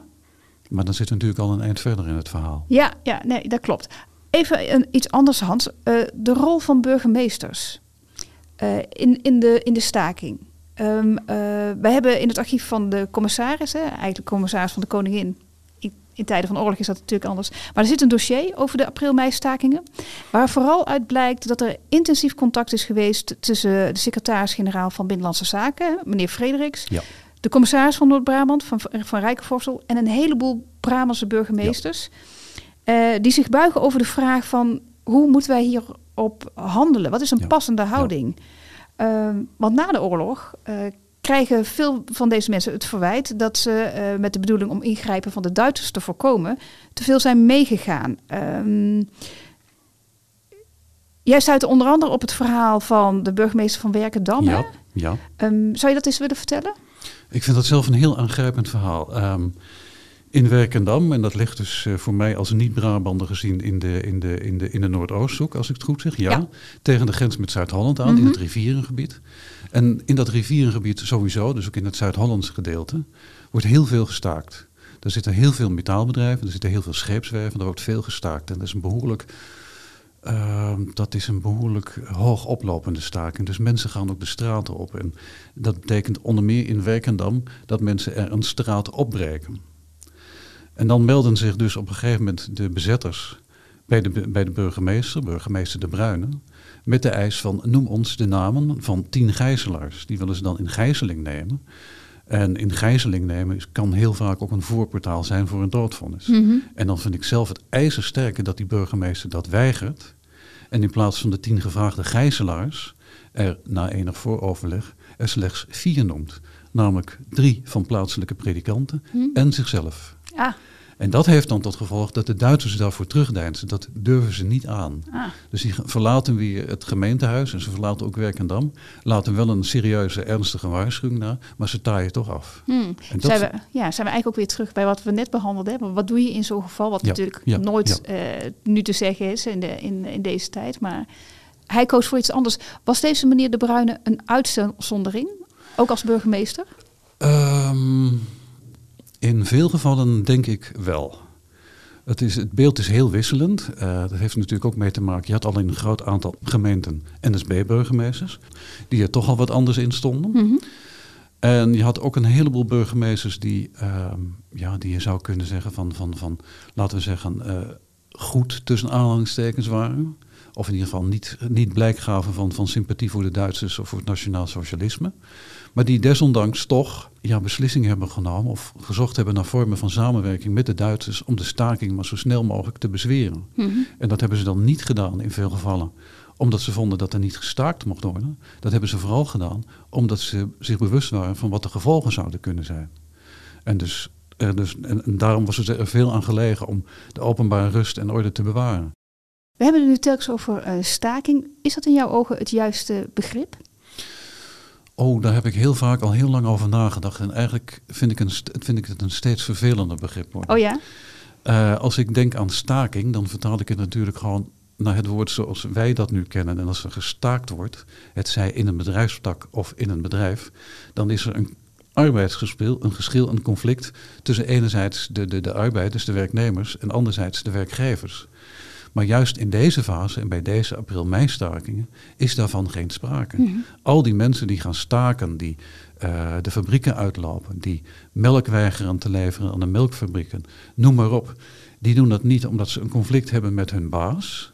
Maar dan zit natuurlijk al een eind verder in het verhaal. ja, ja nee, dat klopt. Even een, iets anders, Hans. Eh, de rol van burgemeesters eh, in, in, de, in de staking. Eh, wij hebben in het archief van de commissaris, hè, eigenlijk commissaris van de koningin. In, tijden van oorlog is dat natuurlijk anders. Maar er zit een dossier over de april-mei-stakingen. Waar vooral uit blijkt dat er intensief contact is geweest tussen de secretaris-generaal van Binnenlandse Zaken, meneer Frederiks, Ja. de commissaris van Noord-Brabant, van, van Rijkenvorsel, en een heleboel Brabantse burgemeesters. eh, die zich buigen over de vraag van hoe moeten wij hierop handelen? Wat is een Ja. passende houding? Want na de oorlog eh, krijgen veel van deze mensen het verwijt dat ze eh, met de bedoeling om ingrijpen van de Duitsers te voorkomen, te veel zijn meegegaan. Ehm, jij stuitte onder andere op het verhaal van de burgemeester van Werkendam. Ja, ja. Ehm, zou je dat eens willen vertellen? Ik vind dat zelf een heel aangrijpend verhaal. Ehm, in Werkendam, en dat ligt dus eh, voor mij als niet-Brabander gezien in de, in, de, in, de, in de Noordoosthoek, als ik het goed zeg. Ja, Ja. tegen de grens met Zuid-Holland aan, in het rivierengebied. En in dat rivierengebied sowieso, dus ook in het Zuid-Hollandse gedeelte, wordt heel veel gestaakt. Er zitten heel veel metaalbedrijven, er zitten heel veel scheepswerven, er wordt veel gestaakt. En dat is een behoorlijk, uh, dat is een behoorlijk hoog oplopende staking. Dus mensen gaan ook de straten op. En dat betekent onder meer in Werkendam dat mensen er een straat opbreken. En dan melden zich dus op een gegeven moment de bezetters bij de, bij de burgemeester, burgemeester De Bruyne, met de eis van noem ons de namen van tien gijzelaars. Die willen ze dan in gijzeling nemen. En in gijzeling nemen kan heel vaak ook een voorportaal zijn voor een doodvonnis. Mhm. En dan vind ik zelf het ijzersterke dat die burgemeester dat weigert. En in plaats van de tien gevraagde gijzelaars er na enig vooroverleg er slechts vier noemt. Namelijk drie van plaatselijke predikanten Hm. en zichzelf. Ah, En dat heeft dan tot gevolg dat de Duitsers daarvoor terugdeinzen. Dat durven ze niet aan. ah. Dus die verlaten weer het gemeentehuis en ze verlaten ook Werkendam. Laten wel een serieuze, ernstige waarschuwing na, maar ze taaien toch af. Hmm. En dat- Zijn, we, ja, zijn we eigenlijk ook weer terug bij wat we net behandelden hebben. Wat doe je in zo'n geval? Wat Ja, natuurlijk ja, nooit eh, nu te zeggen is in, de, in, in deze tijd. Maar hij koos voor iets anders. Was deze meneer De Bruyne een uitzondering? Ook als burgemeester? Ehm, in veel gevallen denk ik wel. Het, is, het beeld is heel wisselend. Eh, dat heeft natuurlijk ook mee te maken. Je had al in een groot aantal gemeenten NSB-burgemeesters, die er toch al wat anders in stonden. Mhm. En je had ook een heleboel burgemeesters die, ehm, ja, die je zou kunnen zeggen van, van, van laten we zeggen, eh, goed tussen aanhalingstekens waren. Of in ieder geval niet, niet blijk gaven van, van sympathie voor de Duitsers of voor het nationaal socialisme. Maar die desondanks toch ja, beslissingen hebben genomen of gezocht hebben naar vormen van samenwerking met de Duitsers om de staking maar zo snel mogelijk te bezweren. Mhm. En dat hebben ze dan niet gedaan in veel gevallen omdat ze vonden dat er niet gestaakt mocht worden. Dat hebben ze vooral gedaan omdat ze zich bewust waren van wat de gevolgen zouden kunnen zijn. En, dus, dus, en, en daarom was het er veel aan gelegen om de openbare rust en orde te bewaren. We hebben het nu telkens over eh, staking. Is dat in jouw ogen het juiste begrip? Oh, daar heb ik heel vaak al heel lang over nagedacht. En eigenlijk vind ik, een, vind ik het een steeds vervelender begrip worden. Oh ja? Eh, als ik denk aan staking, dan vertaal ik het natuurlijk gewoon naar het woord zoals wij dat nu kennen. En als er gestaakt wordt, het zij in een bedrijfstak of in een bedrijf, dan is er een arbeidsgeschil, een geschil, een conflict tussen enerzijds de, de, de arbeiders, de werknemers, en anderzijds de werkgevers. Maar juist in deze fase en bij deze april-mei-stakingen is daarvan geen sprake. Al die mensen die gaan staken, die eh, de fabrieken uitlopen, die melk weigeren te leveren aan de melkfabrieken, noem maar op. Die doen dat niet omdat ze een conflict hebben met hun baas,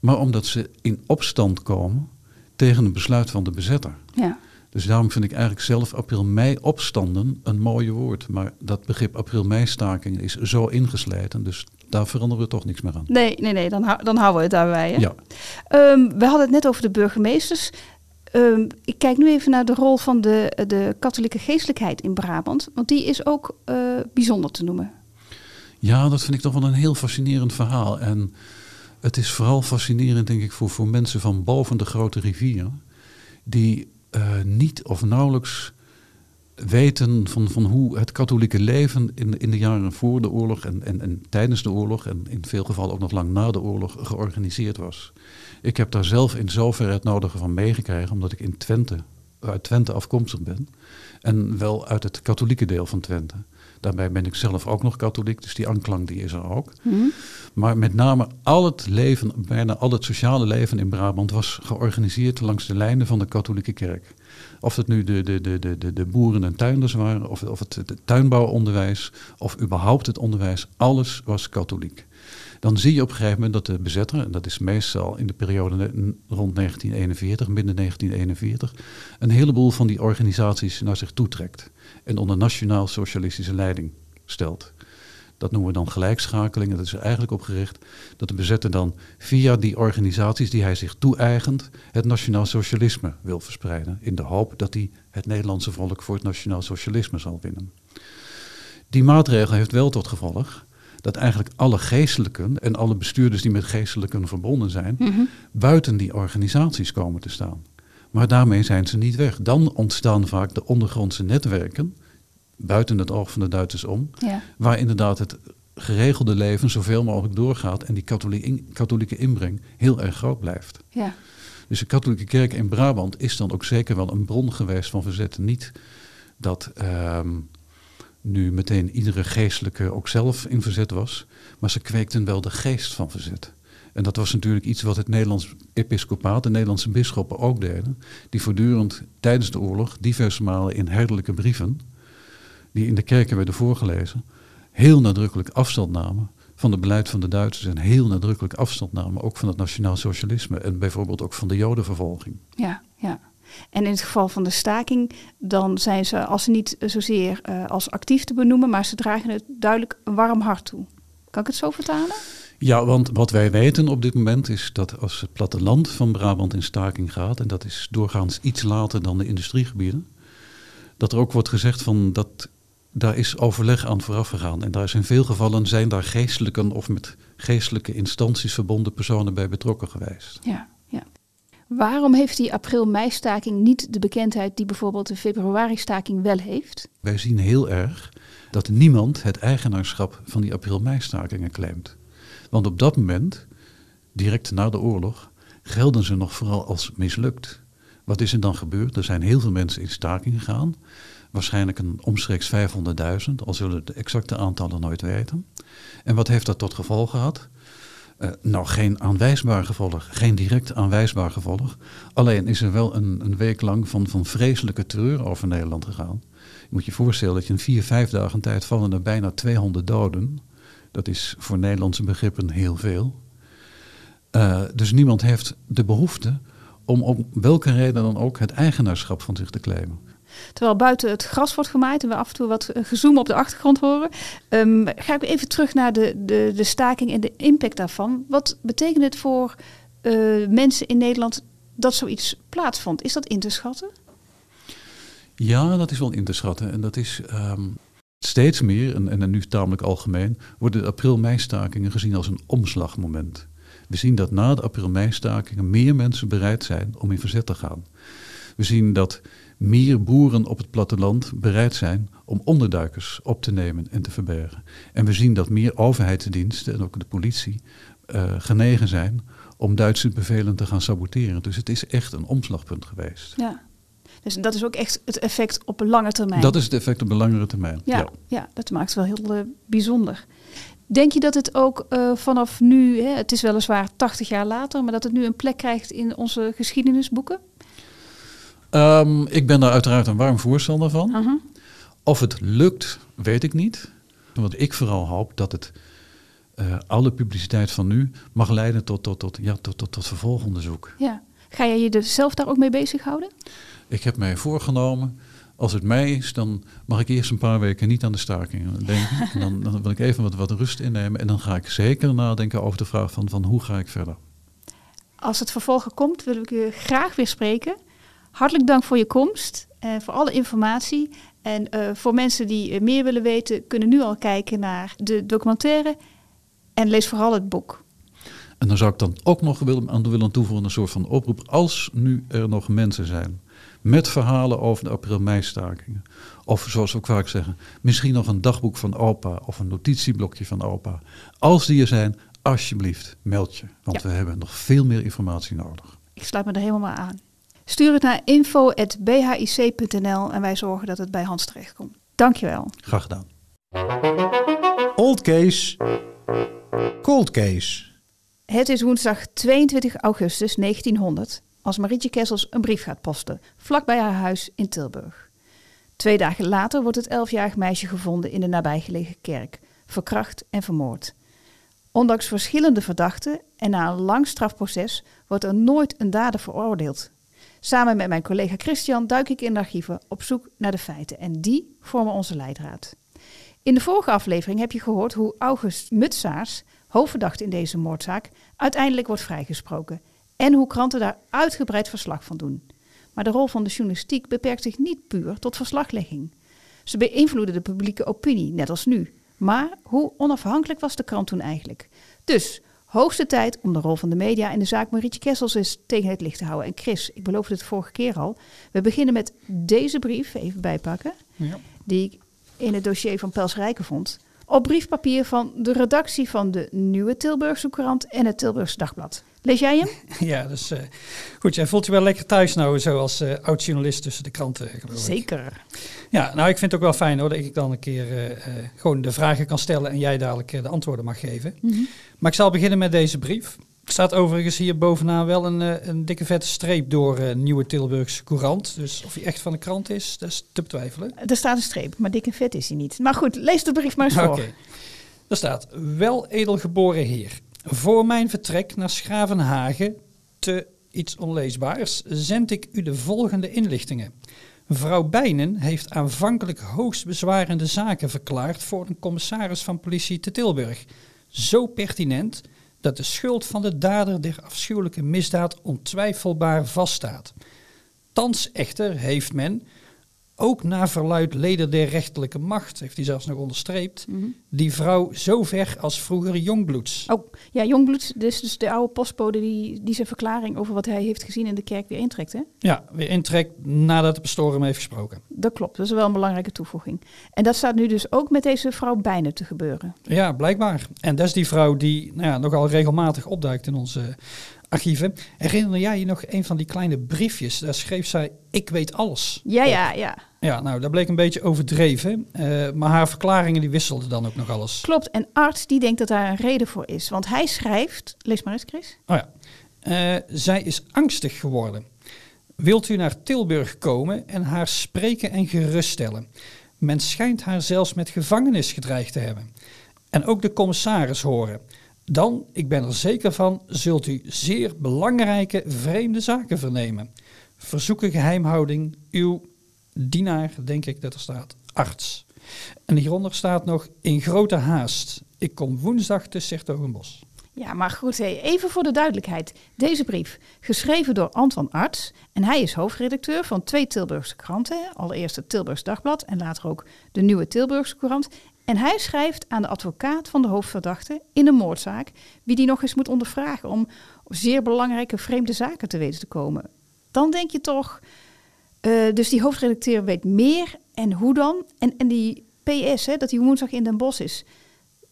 maar omdat ze in opstand komen tegen een besluit van de bezetter. Ja. Dus daarom vind ik eigenlijk zelf april-mei opstanden een mooie woord. Maar dat begrip april-mei-stakingen is zo ingesleten, dus daar veranderen we toch niks meer aan. Nee, nee, nee, dan, hou- dan houden we het daarbij. Hè? Ja. Ehm, we hadden het net over de burgemeesters. Ehm, ik kijk nu even naar de rol van de, de katholieke geestelijkheid in Brabant. Want die is ook eh, bijzonder te noemen. Ja, dat vind ik toch wel een heel fascinerend verhaal. En het is vooral fascinerend, denk ik, voor, voor mensen van boven de grote rivier. Die eh, niet of nauwelijks weten van, van hoe het katholieke leven in, in de jaren voor de oorlog en, en, en tijdens de oorlog en in veel gevallen ook nog lang na de oorlog georganiseerd was. Ik heb daar zelf in zoverre het nodige van meegekregen, omdat ik in Twente, uit Twente afkomstig ben. En wel uit het katholieke deel van Twente. Daarbij ben ik zelf ook nog katholiek, dus die aanklank die is er ook. Maar met name al het leven, bijna al het sociale leven in Brabant was georganiseerd langs de lijnen van de katholieke kerk. Of het nu de, de, de, de, de, boeren en tuinders waren, of, of het, het tuinbouwonderwijs, of überhaupt het onderwijs, alles was katholiek. Dan zie je op een gegeven moment dat de bezetter, en dat is meestal in de periode rond 1941, midden 1941, een heleboel van die organisaties naar zich toetrekt en onder nationaal-socialistische leiding stelt. Dat noemen we dan gelijkschakeling. En dat is er eigenlijk op gericht dat de bezetter dan via die organisaties die hij zich toe-eigent, het nationaal socialisme wil verspreiden. In de hoop dat hij het Nederlandse volk voor het nationaal socialisme zal winnen. Die maatregel heeft wel tot gevolg dat eigenlijk alle geestelijken en alle bestuurders die met geestelijken verbonden zijn, buiten die organisaties komen te staan. Maar daarmee zijn ze niet weg. Dan ontstaan vaak de ondergrondse netwerken, buiten het oog van de Duitsers om, Ja. waar inderdaad het geregelde leven zoveel mogelijk doorgaat en die katholieke, katholieke inbreng heel erg groot blijft. Ja. Dus de katholieke kerk in Brabant is dan ook zeker wel een bron geweest van verzet. Niet dat, ehm, nu meteen iedere geestelijke ook zelf in verzet was, maar ze kweekten wel de geest van verzet. En dat was natuurlijk iets wat het Nederlands episcopaat, de Nederlandse bisschoppen ook deden, die voortdurend tijdens de oorlog diverse malen in herderlijke brieven, die in de kerken werden voorgelezen, heel nadrukkelijk afstand namen van het beleid van de Duitsers en heel nadrukkelijk afstand namen ook van het nationaal socialisme en bijvoorbeeld ook van de jodenvervolging. Ja, ja. En in het geval van de staking, dan zijn ze, als ze niet zozeer uh, als actief te benoemen, maar ze dragen het duidelijk een warm hart toe. Kan ik het zo vertalen? Ja, want wat wij weten op dit moment is dat als het platteland van Brabant in staking gaat, en dat is doorgaans iets later dan de industriegebieden, dat er ook wordt gezegd van dat daar is overleg aan vooraf gegaan. En daar is in veel gevallen zijn daar geestelijke of met geestelijke instanties verbonden personen bij betrokken geweest. Ja, ja. Waarom heeft die april-mei-staking niet de bekendheid die bijvoorbeeld de februari-staking wel heeft? Wij zien heel erg dat niemand het eigenaarschap van die april-mei-stakingen claimt. Want op dat moment, direct na de oorlog, gelden ze nog vooral als mislukt. Wat is er dan gebeurd? Er zijn heel veel mensen in staking gegaan. Waarschijnlijk een omstreeks 500.000, al zullen de exacte aantallen nooit weten. En wat heeft dat tot gevolg gehad? Uh, nou, geen aanwijsbaar gevolg, geen direct aanwijsbaar gevolg. Alleen is er wel een, een week lang van, van vreselijke terreur over Nederland gegaan. Je moet je voorstellen dat je in vier, vijf dagen tijd vallen er bijna 200 doden. Dat is voor Nederlandse begrippen heel veel. Uh, dus niemand heeft de behoefte om om welke reden dan ook het eigenaarschap van zich te claimen. Terwijl buiten het gras wordt gemaaid en we af en toe wat gezoem op de achtergrond horen. Um, ga ik even terug naar de, de, de staking en de impact daarvan. Wat betekent het voor uh, mensen in Nederland dat zoiets plaatsvond? Is dat in te schatten? Ja, dat is wel in te schatten. En dat is um, steeds meer, en, en nu tamelijk algemeen, worden de april-mei-stakingen gezien als een omslagmoment. We zien dat na de april-mei-stakingen meer mensen bereid zijn om in verzet te gaan. We zien dat meer boeren op het platteland bereid zijn om onderduikers op te nemen en te verbergen. En we zien dat meer overheidsdiensten en ook de politie uh, genegen zijn om Duitse bevelen te gaan saboteren. Dus het is echt een omslagpunt geweest. Ja. Dus dat is ook echt het effect op een lange termijn. Dat is het effect op een langere termijn. Ja, ja. ja dat maakt het wel heel uh, bijzonder. Denk je dat het ook uh, vanaf nu, hè, het is weliswaar 80 jaar later, maar dat het nu een plek krijgt in onze geschiedenisboeken? Um, ik ben daar uiteraard een warm voorstander van. Uh -huh. Of het lukt, weet ik niet. Wat ik vooral hoop dat het uh, alle publiciteit van nu mag leiden tot, tot, tot, ja, tot, tot, tot vervolgonderzoek. Ja. Ga jij je zelf daar ook mee bezighouden? Ik heb mij voorgenomen, als het mij is, dan mag ik eerst een paar weken niet aan de staking denken. en dan, dan wil ik even wat, wat rust innemen en dan ga ik zeker nadenken over de vraag van, van hoe ga ik verder. Als het vervolgen komt, wil ik u graag weer spreken. Hartelijk dank voor je komst en voor alle informatie. En uh, voor mensen die meer willen weten, kunnen nu al kijken naar de documentaire en lees vooral het boek. En dan zou ik dan ook nog willen, aan willen toevoegen een soort van oproep. Als nu er nog mensen zijn met verhalen over de april-mei-stakingen. Of zoals we ook vaak zeggen, misschien nog een dagboek van opa of een notitieblokje van opa. Als die er zijn, alsjeblieft, meld je. Want ja. we hebben nog veel meer informatie nodig. Ik sluit me er helemaal aan. Stuur het naar info.bhic.nl en wij zorgen dat het bij Hans terechtkomt. Dankjewel. Graag gedaan. Old case. Cold case. Het is woensdag 22 augustus 1900 als Marietje Kessels een brief gaat posten, vlakbij haar huis in Tilburg. Twee dagen later wordt het elfjarig meisje gevonden in de nabijgelegen kerk, verkracht en vermoord. Ondanks verschillende verdachten en na een lang strafproces wordt er nooit een dader veroordeeld. Samen met mijn collega Christian duik ik in de archieven op zoek naar de feiten en die vormen onze leidraad. In de vorige aflevering heb je gehoord hoe August Mutsaars, hoofdverdachte in deze moordzaak, uiteindelijk wordt vrijgesproken en hoe kranten daar uitgebreid verslag van doen. Maar de rol van de journalistiek beperkt zich niet puur tot verslaglegging. Ze beïnvloeden de publieke opinie, net als nu. Maar hoe onafhankelijk was de krant toen eigenlijk? Dus hoogste tijd om de rol van de media in de zaak Marietje Kessels eens tegen het licht te houden. En Chris, ik beloofde het vorige keer al. We beginnen met deze brief, even bijpakken, ja. die ik in het dossier van Pels Rijken vond. Op briefpapier van de redactie van de Nieuwe Tilburgse Courant en het Tilburgse Dagblad. Lees jij hem? Ja, dus eh, goed. Jij voelt je wel lekker thuis nou, zo als eh, oud-journalist tussen de kranten, geloof ik. Zeker. Ja, nou, ik vind het ook wel fijn hoor, dat ik dan een keer eh, gewoon de vragen kan stellen en jij dadelijk de antwoorden mag geven. Mhm. Maar ik zal beginnen met deze brief. Er staat overigens hier bovenaan wel een, een dikke vette streep door Nieuwe Tilburgse Courant. Dus of hij echt van de krant is, dat is te betwijfelen. Er staat een streep, maar dik en vet is hij niet. Maar goed, lees de brief maar eens voor. Oké. Er staat, wel edelgeboren heer. Voor mijn vertrek naar Schravenhagen te iets onleesbaars zend ik u de volgende inlichtingen. Mevrouw Bijnen heeft aanvankelijk hoogst bezwarende zaken verklaard voor een commissaris van politie te Tilburg. Zo pertinent dat de schuld van de dader der afschuwelijke misdaad ontwijfelbaar vaststaat. Thans echter heeft men, ook na verluid leden der rechterlijke macht, heeft hij zelfs nog onderstreept, Mhm. die vrouw zo ver als vroeger jongbloeds. Oh, ja, Jongbloed, dus, dus de oude postbode die, die zijn verklaring over wat hij heeft gezien in de kerk weer intrekt. Hè? Ja, weer intrekt nadat de pastoor hem heeft gesproken. Dat klopt, dat is wel een belangrijke toevoeging. En dat staat nu dus ook met deze vrouw Bijnen te gebeuren. Ja, blijkbaar. En dat is die vrouw die nou ja, nogal regelmatig opduikt in onze archieven. Herinner jij je nog een van die kleine briefjes? Daar schreef zij, ik weet alles. Ja, op. ja, ja. Ja, nou, dat bleek een beetje overdreven. eh, maar haar verklaringen die wisselden dan ook nog alles. Klopt, en arts die denkt dat daar een reden voor is. Want hij schrijft, lees maar eens Chris. Oh ja. Eh, zij is angstig geworden. Wilt u naar Tilburg komen en haar spreken en geruststellen? Men schijnt haar zelfs met gevangenis gedreigd te hebben. En ook de commissaris horen. Dan, ik ben er zeker van, zult u zeer belangrijke vreemde zaken vernemen. Verzoeken geheimhouding, uw dienaar, denk ik dat er staat, arts. En hieronder staat nog, in grote haast. Ik kom woensdag te Sertogenbos. Ja, maar goed, even voor de duidelijkheid. Deze brief, geschreven door Anton Arts. En hij is hoofdredacteur van twee Tilburgse kranten. Allereerst het Tilburgs Dagblad en later ook de Nieuwe Tilburgse Courant. En hij schrijft aan de advocaat van de hoofdverdachte in de moordzaak... wie die nog eens moet ondervragen om zeer belangrijke vreemde zaken te weten te komen. Dan denk je toch, eh, dus die hoofdredacteur weet meer en hoe dan? En, en die PS, hè, dat die woensdag in Den Bosch is...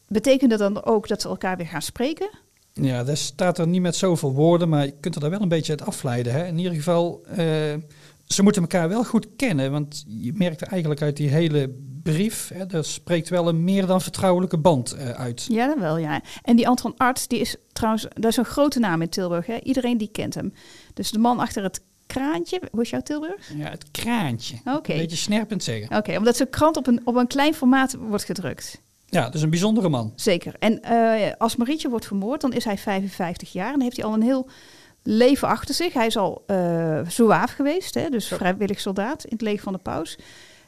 Betekent dat dan ook dat ze elkaar weer gaan spreken? Ja, dat staat er niet met zoveel woorden, maar je kunt er daar wel een beetje uit afleiden. Hè? In ieder geval, eh, ze moeten elkaar wel goed kennen, want je merkt eigenlijk uit die hele brief, hè, daar spreekt wel een meer dan vertrouwelijke band eh, uit. Ja, dat wel, ja. En die Anton Arts, die is trouwens, dat is een grote naam in Tilburg. Hè? Iedereen die kent hem. Dus de man achter het kraantje, hoe is jouw Tilburg? Ja, het kraantje. Oké. Een beetje snerpend zeggen. Oké, omdat zijn krant op een, op een klein formaat wordt gedrukt. Ja, dus een bijzondere man. Zeker. En eh, als Marietje wordt vermoord, dan is hij 55 jaar en dan heeft hij al een heel leven achter zich. Hij is al uh, zouaaf geweest, hè? dus vrijwillig soldaat in het leger van de paus.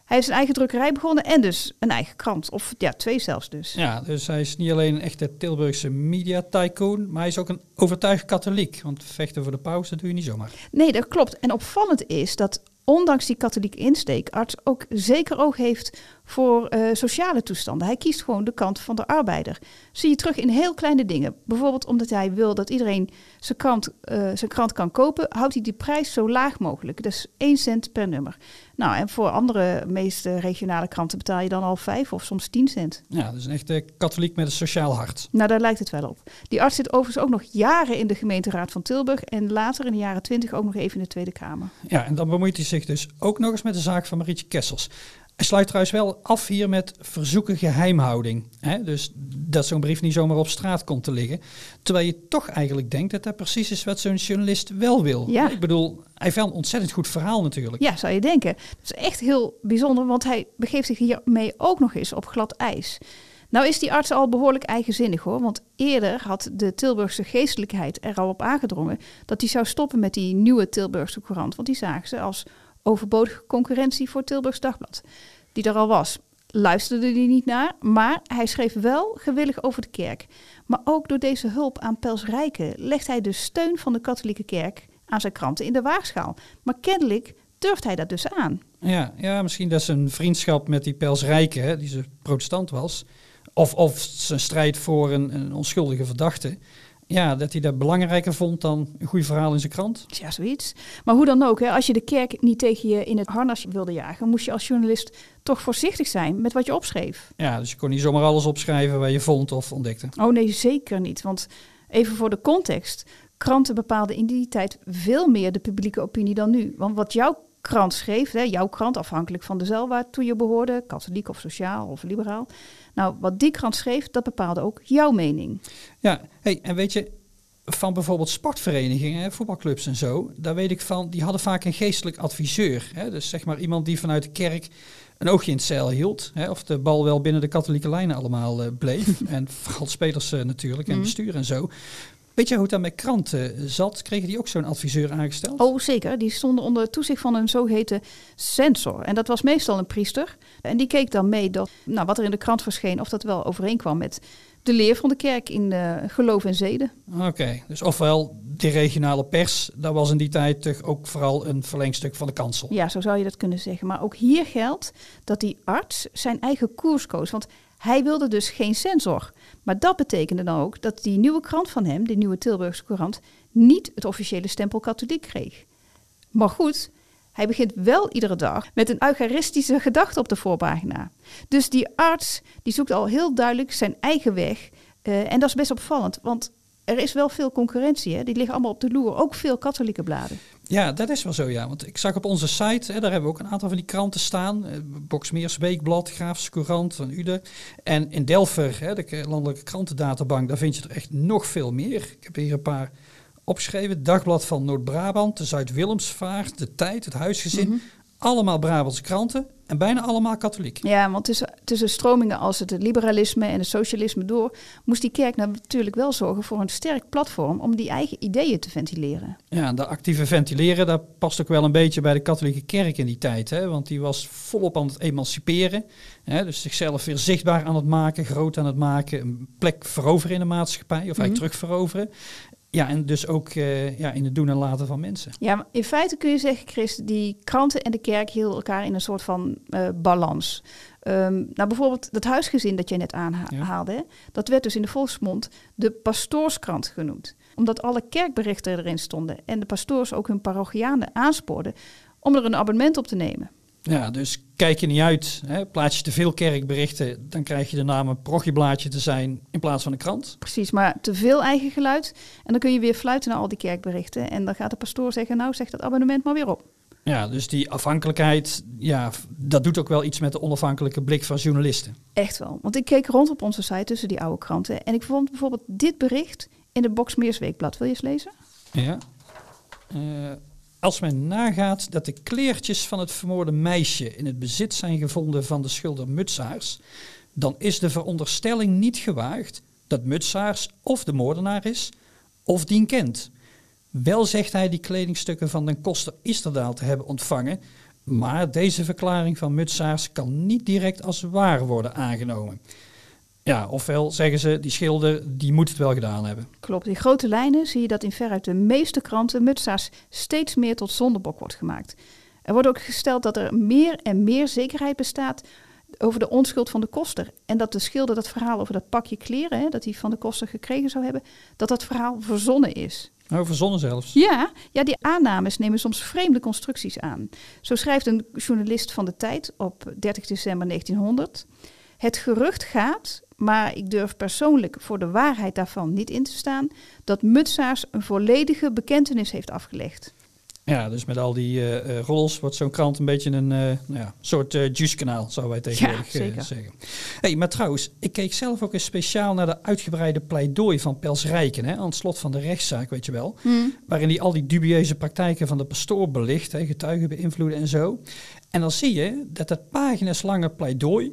Hij is een eigen drukkerij begonnen en dus een eigen krant. Of ja, twee zelfs dus. Ja, dus hij is niet alleen een echte Tilburgse media tycoon, maar hij is ook een overtuigd katholiek. Want vechten voor de paus, dat doe je niet zomaar. Nee, dat klopt. En opvallend is dat ondanks die katholieke insteek arts ook zeker oog heeft voor uh, sociale toestanden. Hij kiest gewoon de kant van de arbeider. Zie je terug in heel kleine dingen. Bijvoorbeeld omdat hij wil dat iedereen zijn krant, uh, zijn krant kan kopen, houdt hij die prijs zo laag mogelijk. Dus 1 cent per nummer. Nou, en voor andere meeste regionale kranten betaal je dan al 5 of soms 10 cent. Ja, dus een echte katholiek met een sociaal hart. Nou, daar lijkt het wel op. Die arts zit overigens ook nog jaren in de gemeenteraad van Tilburg en later in de jaren 20 ook nog even in de Tweede Kamer. Ja, en dan bemoeit hij zich dus ook nog eens met de zaak van Marietje Kessels. Hij sluit trouwens wel af hier met verzoeken geheimhouding. Hè? Dus dat zo'n brief niet zomaar op straat komt te liggen. Terwijl je toch eigenlijk denkt dat dat precies is wat zo'n journalist wel wil. Ja. Ik bedoel, hij heeft wel een ontzettend goed verhaal natuurlijk. Ja, zou je denken. Dat is echt heel bijzonder, want hij begeeft zich hiermee ook nog eens op glad ijs. Nou is die arts al behoorlijk eigenzinnig hoor, want eerder had de Tilburgse geestelijkheid er al op aangedrongen dat hij zou stoppen met die nieuwe Tilburgse courant, want die zagen ze als overbodige concurrentie voor Tilburgs Dagblad, die er al was. Luisterde hij niet naar, maar hij schreef wel gewillig over de kerk. Maar ook door deze hulp aan Pels Rijken legt hij de steun van de katholieke kerk aan zijn kranten in de waagschaal. Maar kennelijk durft hij dat dus aan. Ja, ja misschien dat zijn vriendschap met die Pels Rijken, hè, die ze protestant was, of, of zijn strijd voor een, een onschuldige verdachte, ja, dat hij dat belangrijker vond dan een goed verhaal in zijn krant. Ja, zoiets. Maar hoe dan ook, hè, als je de kerk niet tegen je in het harnas wilde jagen, moest je als journalist toch voorzichtig zijn met wat je opschreef. Ja, dus je kon niet zomaar alles opschrijven waar je vond of ontdekte. Oh nee, zeker niet. Want even voor de context. kranten bepaalden in die tijd veel meer de publieke opinie dan nu. Want wat jouw krant schreef, hè, jouw krant afhankelijk van de zeil waartoe je behoorde, katholiek of sociaal of liberaal. Nou, wat die krant schreef, dat bepaalde ook jouw mening. Ja, hey, en weet je, van bijvoorbeeld sportverenigingen, voetbalclubs en zo, daar weet ik van, die hadden vaak een geestelijk adviseur. Hè? Dus zeg maar iemand die vanuit de kerk een oogje in het zeil hield. Hè? Of de bal wel binnen de katholieke lijnen allemaal uh, bleef. en vooral spelers uh, natuurlijk en Mhm. bestuur en zo. Weet je hoe het dan met kranten zat? Kregen die ook zo'n adviseur aangesteld? Oh, zeker. Die stonden onder toezicht van een zogeheten censor. En dat was meestal een priester. En die keek dan mee dat nou, wat er in de krant verscheen, of dat wel overeenkwam met de leer van de kerk in eh, geloof en zeden. Oké, dus ofwel de regionale pers, dat was in die tijd toch ook vooral een verlengstuk van de kansel. Ja, zo zou je dat kunnen zeggen. Maar ook hier geldt dat die arts zijn eigen koers koos. Want hij wilde dus geen censor. Maar dat betekende dan ook dat die nieuwe krant van hem, die nieuwe Tilburgse Courant, niet het officiële stempel katholiek kreeg. Maar goed, hij begint wel iedere dag met een eucharistische gedachte op de voorpagina. Dus die arts die zoekt al heel duidelijk zijn eigen weg. Eh, en dat is best opvallend, want er is wel veel concurrentie. Hè? Die liggen allemaal op de loer, ook veel katholieke bladen. Ja, dat is wel zo, ja. Want ik zag op onze site, hè, daar hebben we ook een aantal van die kranten staan. Eh, Boksmeers Weekblad, Graafse Courant van Ude. En in Delver, hè, de landelijke krantendatabank, daar vind je er echt nog veel meer. Ik heb hier een paar opgeschreven. Dagblad van Noord-Brabant, de Zuid-Willemsvaart, De Tijd, Het Huisgezin. Allemaal Brabantse kranten en bijna allemaal katholiek. Ja, want tussen, tussen stromingen als het liberalisme en het socialisme door, moest die kerk natuurlijk wel zorgen voor een sterk platform om die eigen ideeën te ventileren. Ja, de actieve ventileren, dat past ook wel een beetje bij de katholieke kerk in die tijd. Hè? Want die was volop aan het emanciperen. Hè? Dus zichzelf weer zichtbaar aan het maken, groot aan het maken. Een plek veroveren in de maatschappij, of eigenlijk Mhm. terug veroveren. Ja, en dus ook eh, ja, in het doen en laten van mensen. Ja, maar in feite kun je zeggen, Chris, die kranten en de kerk hielden elkaar in een soort van eh, balans. Ehm, nou, bijvoorbeeld dat huisgezin dat jij net aanhaalde, dat werd dus in de volksmond de pastoorskrant genoemd. Omdat alle kerkberichten erin stonden en de pastoors ook hun parochianen aanspoorden om er een abonnement op te nemen. Ja, dus kijk je niet uit, hè? plaats je te veel kerkberichten, dan krijg je de naam een prochieblaadje te zijn in plaats van een krant. Precies, maar te veel eigen geluid. En dan kun je weer fluiten naar al die kerkberichten. En dan gaat de pastoor zeggen, nou zeg dat abonnement maar weer op. Ja, dus die afhankelijkheid, ja, dat doet ook wel iets met de onafhankelijke blik van journalisten. Echt wel. Want ik keek rond op onze site tussen die oude kranten. En ik vond bijvoorbeeld dit bericht in de Boxmeers Weekblad. Wil je eens lezen? Ja. Eh, als men nagaat dat de kleertjes van het vermoorde meisje in het bezit zijn gevonden van de schilder Mutsaars, dan is de veronderstelling niet gewaagd dat Mutsaars of de moordenaar is, of dien kent. Wel zegt hij die kledingstukken van den koster Isterdaal te hebben ontvangen, maar deze verklaring van Mutsaars kan niet direct als waar worden aangenomen. Ja, ofwel zeggen ze, die schilder die moet het wel gedaan hebben. Klopt. In grote lijnen zie je dat in veruit de meeste kranten Mutsaars steeds meer tot zondebok wordt gemaakt. Er wordt ook gesteld dat er meer en meer zekerheid bestaat over de onschuld van de koster. En dat de schilder dat verhaal over dat pakje kleren, hè, dat hij van de koster gekregen zou hebben, dat dat verhaal verzonnen is. Nou, verzonnen zelfs. Ja, ja, die aannames nemen soms vreemde constructies aan. Zo schrijft een journalist van de tijd op 30 december 1900. Het gerucht gaat, maar ik durf persoonlijk voor de waarheid daarvan niet in te staan, dat Mutsaars een volledige bekentenis heeft afgelegd. Ja, dus met al die uh, wordt zo'n krant een beetje een uh, nou ja, soort uh, juice-kanaal, zouden wij tegenwoordig ja, zeker. zeggen. Hey, maar trouwens, ik keek zelf ook eens speciaal naar de uitgebreide pleidooi van Pels Rijken, hè, aan het slot van de rechtszaak, weet je wel. Hmm. Waarin hij al die dubieuze praktijken van de pastoor belicht, hè, getuigen beïnvloeden en zo. En dan zie je dat dat pagina's lange pleidooi,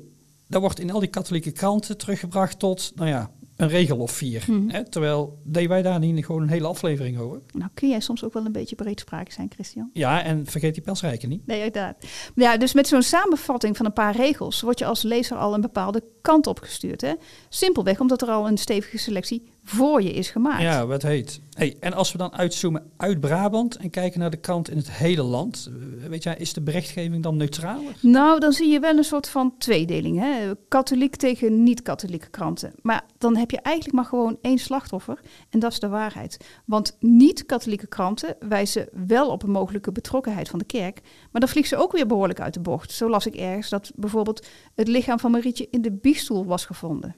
dat wordt in al die katholieke kranten teruggebracht tot, nou ja, een regel of vier. Mhm. Hè? Terwijl deden wij daar niet gewoon een hele aflevering over. Nou, kun jij soms ook wel een beetje breedsprakig zijn, Christian? Ja, en vergeet die pelsrijken niet. Nee, inderdaad. Ja, dus met zo'n samenvatting van een paar regels word je als lezer al een bepaalde kant op gestuurd. Hè? Simpelweg omdat er al een stevige selectie voor je is gemaakt. Ja, wat heet. Hey, en als we dan uitzoomen uit Brabant en kijken naar de krant in het hele land, eh, weet jij, is de berichtgeving dan neutraler? Nou, dan zie je wel een soort van tweedeling. Hè? Katholiek tegen niet-katholieke kranten. Maar dan heb je eigenlijk maar gewoon één slachtoffer. En dat is de waarheid. Want niet-katholieke kranten wijzen wel op een mogelijke betrokkenheid van de kerk. Maar dan vliegt ze ook weer behoorlijk uit de bocht. Zo las ik ergens dat bijvoorbeeld het lichaam van Marietje in de biechtstoel was gevonden.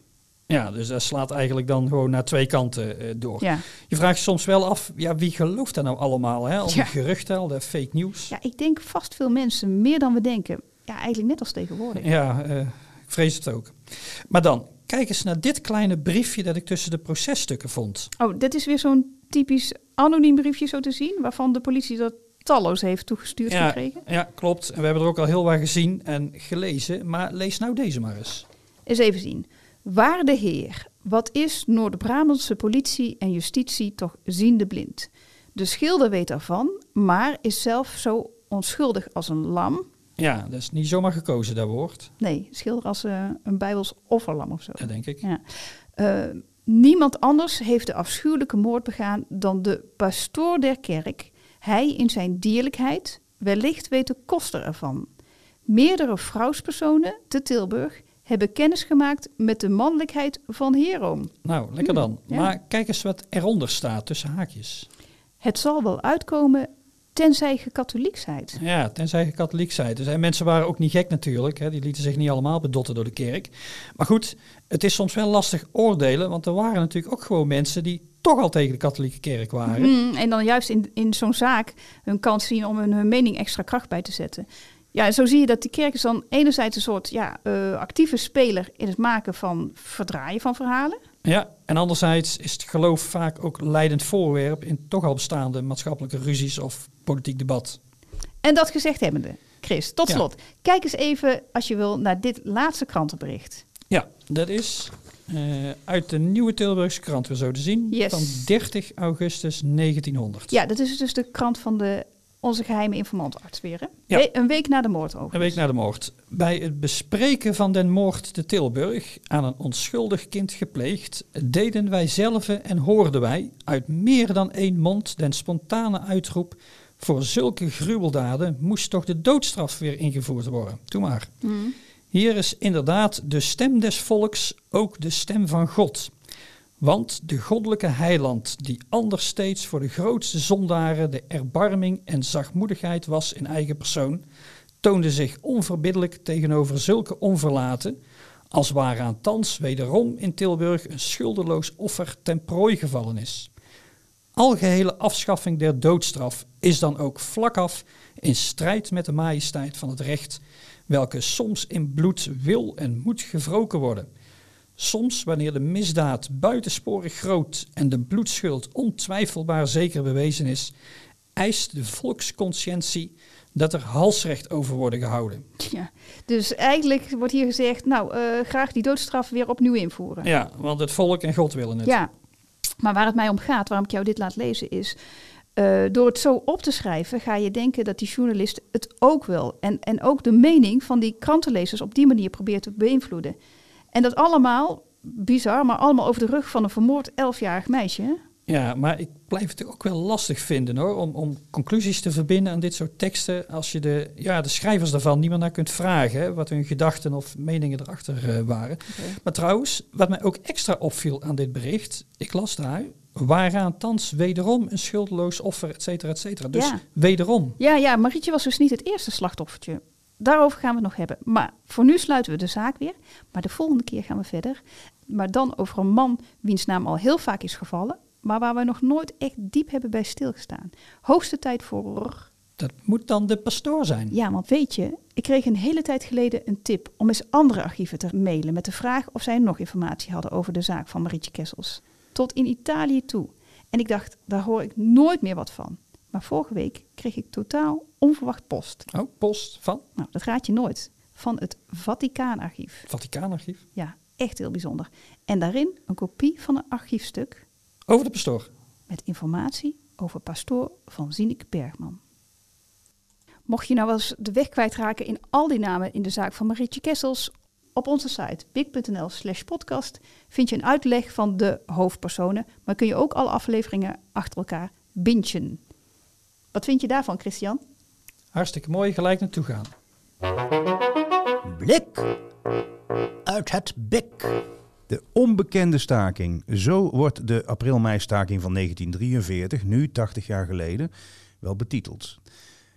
Ja, dus dat slaat eigenlijk dan gewoon naar twee kanten eh, door. Ja. Je vraagt je soms wel af, ja, wie gelooft dat nou allemaal? Hè? Al die Ja. geruchten, al de fake news. ja, ik denk vast veel mensen, meer dan we denken. Ja, eigenlijk net als tegenwoordig. Ja, eh, ik vrees het ook. Maar dan, kijk eens naar dit kleine briefje dat ik tussen de processtukken vond. Oh, dit is weer zo'n typisch anoniem briefje zo te zien, waarvan de politie dat talloos heeft toegestuurd Ja, gekregen. ja, klopt. En we hebben er ook al heel wat gezien en gelezen. Maar lees nou deze maar eens. Eens even zien. Waarde heer, wat is Noord-Brabantse politie en justitie toch ziende blind? De schilder weet ervan, maar is zelf zo onschuldig als een lam. Ja, dat is niet zomaar gekozen, dat woord. Nee, schilder als eh, een bijbels offerlam of zo. Dat denk ik. Ja. Eh, niemand anders heeft de afschuwelijke moord begaan dan de pastoor der kerk. Hij in zijn dierlijkheid, wellicht weet de koster ervan. Meerdere vrouwspersonen te Tilburg hebben kennis gemaakt met de mannelijkheid van Heroom. Nou, lekker dan. Hmm, ja. Maar kijk eens wat eronder staat tussen haakjes. Het zal wel uitkomen tenzij ge katholiek zijt. Ja, tenzij je katholiek zijt. Dus, en mensen waren ook niet gek natuurlijk. Hè. Die lieten zich niet allemaal bedotten door de kerk. Maar goed, het is soms wel lastig oordelen. Want er waren natuurlijk ook gewoon mensen die toch al tegen de katholieke kerk waren. Hmm, en dan juist in, in zo'n zaak hun kans zien om hun, hun mening extra kracht bij te zetten. Ja, zo zie je dat die kerk is dan enerzijds een soort ja, eh, actieve speler in het maken van verdraaien van verhalen. Ja, en anderzijds is het geloof vaak ook leidend voorwerp in toch al bestaande maatschappelijke ruzies of politiek debat. En dat gezegd hebbende, Chris, tot Ja. slot. Kijk eens even, als je wil, naar dit laatste krantenbericht. Ja, dat is eh, uit de Nieuwe Tilburgse krant weer zo te zien. Yes. Van 30 augustus 1900. Ja, dat is dus de krant van de, onze geheime informantarts weer. Hè? Ja. Een week na de moord over. Een week na de moord. Bij het bespreken van den moord te Tilburg, aan een onschuldig kind gepleegd, deden wij zelf en hoorden wij uit meer dan één mond den spontane uitroep: voor zulke gruweldaden moest toch de doodstraf weer ingevoerd worden. Doe maar. Hmm. Hier is inderdaad de stem des volks ook de stem van God. Want de goddelijke heiland, die anders steeds voor de grootste zondaren de erbarming en zachtmoedigheid was in eigen persoon, toonde zich onverbiddelijk tegenover zulke onverlaten, als waaraan thans wederom in Tilburg een schuldeloos offer ten prooi gevallen is. Algehele afschaffing der doodstraf is dan ook vlakaf in strijd met de majesteit van het recht, welke soms in bloed wil en moet gewroken worden. Soms, wanneer de misdaad buitensporig groot en de bloedschuld ontwijfelbaar zeker bewezen is, eist de volksconscientie dat er halsrecht over worden gehouden. Ja. Dus eigenlijk wordt hier gezegd, nou, eh, graag die doodstraf weer opnieuw invoeren. Ja, want het volk en God willen het. Ja, maar waar het mij om gaat, waarom ik jou dit laat lezen, is... eh, door het zo op te schrijven, ga je denken dat die journalist het ook wil. En, en ook de mening van die krantenlezers op die manier probeert te beïnvloeden. En dat allemaal, bizar, maar allemaal over de rug van een vermoord elfjarig meisje. Ja, maar ik blijf het ook wel lastig vinden hoor, om, om conclusies te verbinden aan dit soort teksten als je de, ja, de schrijvers daarvan niet meer naar kunt vragen, hè, wat hun gedachten of meningen erachter eh, waren. Maar trouwens, wat mij ook extra opviel aan dit bericht, ik las daar, waaraan thans wederom een schuldeloos offer, et cetera, et cetera. Dus Ja. wederom. Ja, ja, Marietje was dus niet het eerste slachtoffertje. Daarover gaan we het nog hebben. Maar voor nu sluiten we de zaak weer. Maar de volgende keer gaan we verder. Maar dan over een man wiens naam al heel vaak is gevallen. Maar waar we nog nooit echt diep hebben bij stilgestaan. Hoogste tijd voor... Dat moet dan de pastoor zijn. Ja, want weet je, ik kreeg een hele tijd geleden een tip om eens andere archieven te mailen met de vraag of zij nog informatie hadden over de zaak van Marietje Kessels. Tot in Italië toe. En ik dacht, daar hoor ik nooit meer wat van. Maar vorige week kreeg ik totaal onverwacht post. Oh, post van Nou, dat raad je nooit. Van het Vaticaanarchief. Vaticaanarchief. Ja, echt heel bijzonder. En daarin een kopie van een archiefstuk Over de pastoor. met informatie over pastoor van Zinek Bergman. Mocht je nou wel eens de weg kwijtraken in al die namen in de zaak van Marietje Kessels, op onze site big.nl slash podcast vind je een uitleg van de hoofdpersonen, maar kun je ook alle afleveringen achter elkaar bingen. Wat vind je daarvan, Christian? Hartstikke mooi, gelijk naartoe gaan. Blik uit het bik. De onbekende staking. Zo wordt de april-mei-staking van 1943, nu 80 jaar geleden, wel betiteld.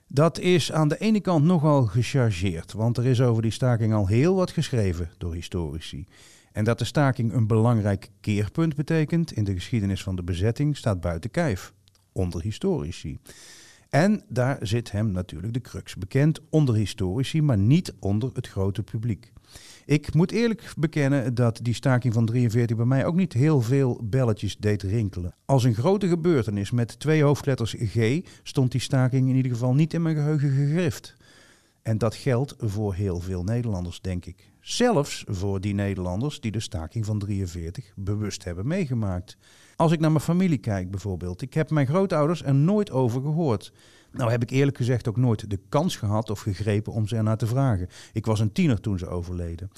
Dat is aan de ene kant nogal gechargeerd, want er is over die staking al heel wat geschreven door historici. En dat de staking een belangrijk keerpunt betekent in de geschiedenis van de bezetting staat buiten kijf, onder historici. En daar zit hem natuurlijk de crux bekend onder historici, maar niet onder het grote publiek. Ik moet eerlijk bekennen dat die staking van 43 bij mij ook niet heel veel belletjes deed rinkelen. Als een grote gebeurtenis met twee hoofdletters G stond die staking in ieder geval niet in mijn geheugen gegrift. En dat geldt voor heel veel Nederlanders, denk ik. Zelfs voor die Nederlanders die de staking van 43 bewust hebben meegemaakt. Als ik naar mijn familie kijk bijvoorbeeld, ik heb mijn grootouders er nooit over gehoord. Nou heb ik eerlijk gezegd ook nooit de kans gehad of gegrepen om ze ernaar te vragen. Ik was een tiener toen ze overleden.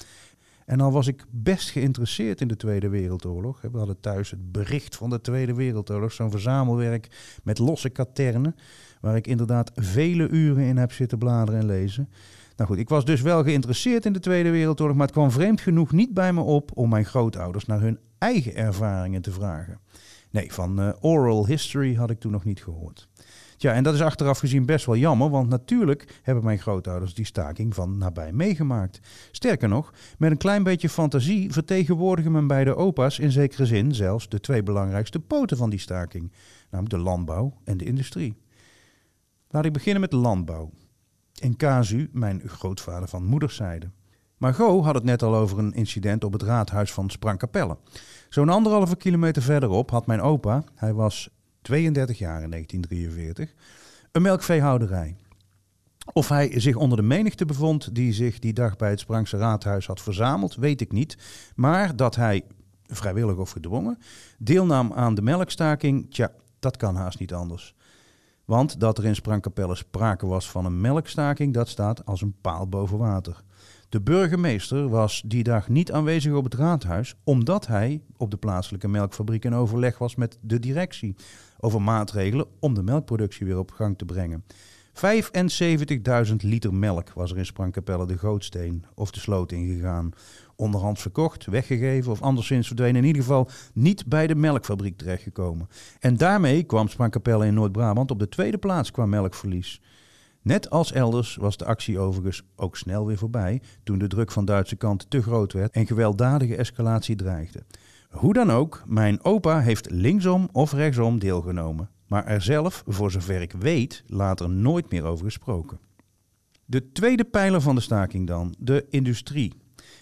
En al was ik best geïnteresseerd in de Tweede Wereldoorlog. We hadden thuis het bericht van de Tweede Wereldoorlog, zo'n verzamelwerk met losse katernen, waar ik inderdaad vele uren in heb zitten bladeren en lezen. Nou goed, ik was dus wel geïnteresseerd in de Tweede Wereldoorlog, maar het kwam vreemd genoeg niet bij me op om mijn grootouders naar hun eigen ervaringen te vragen. Nee, van uh, oral history had ik toen nog niet gehoord. Ja, en dat is achteraf gezien best wel jammer, want natuurlijk hebben mijn grootouders die staking van nabij meegemaakt. Sterker nog, met een klein beetje fantasie vertegenwoordigen mijn beide opa's in zekere zin zelfs de twee belangrijkste poten van die staking, namelijk de landbouw en de industrie. Laat ik beginnen met de landbouw. In Casu, mijn grootvader van moederszijde. Margot had het net al over een incident op het raadhuis van Sprangkapelle. Zo'n anderhalve kilometer verderop had mijn opa, hij was 32 jaar in 1943, een melkveehouderij. Of hij zich onder de menigte bevond die zich die dag bij het Sprangse raadhuis had verzameld, weet ik niet. Maar dat hij, vrijwillig of gedwongen, deelnam aan de melkstaking, tja, dat kan haast niet anders. Want dat er in Sprangkapelle sprake was van een melkstaking, dat staat als een paal boven water. De burgemeester was die dag niet aanwezig op het raadhuis, omdat hij op de plaatselijke melkfabriek in overleg was met de directie over maatregelen om de melkproductie weer op gang te brengen. 75.000 liter melk was er in Sprangkapelle de Gootsteen of de Sloot ingegaan. Onderhands verkocht, weggegeven of anderszins verdwenen. In ieder geval niet bij de melkfabriek terechtgekomen. En daarmee kwam Sprangkapelle in Noord-Brabant op de tweede plaats qua melkverlies. Net als elders was de actie overigens ook snel weer voorbij toen de druk van Duitse kant te groot werd en gewelddadige escalatie dreigde. Hoe dan ook, mijn opa heeft linksom of rechtsom deelgenomen, maar er zelf, voor zover ik weet, later nooit meer over gesproken. De tweede pijler van de staking dan, de industrie.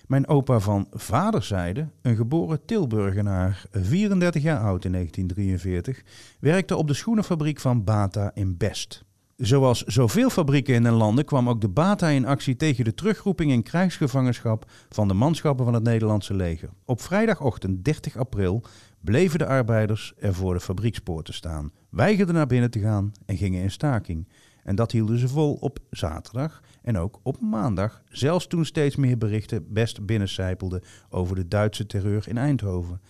Mijn opa van vaderszijde, een geboren Tilburgenaar, 34 jaar oud in 1943, werkte op de schoenenfabriek van Bata in Best. Zoals zoveel fabrieken in de landen kwam ook de Bata in actie tegen de terugroeping in krijgsgevangenschap van de manschappen van het Nederlandse leger. Op vrijdagochtend 30 april bleven de arbeiders er voor de fabriekspoorten staan, weigerden naar binnen te gaan en gingen in staking. En dat hielden ze vol op zaterdag en ook op maandag, zelfs toen steeds meer berichten best binnencijpelden over de Duitse terreur in Eindhoven.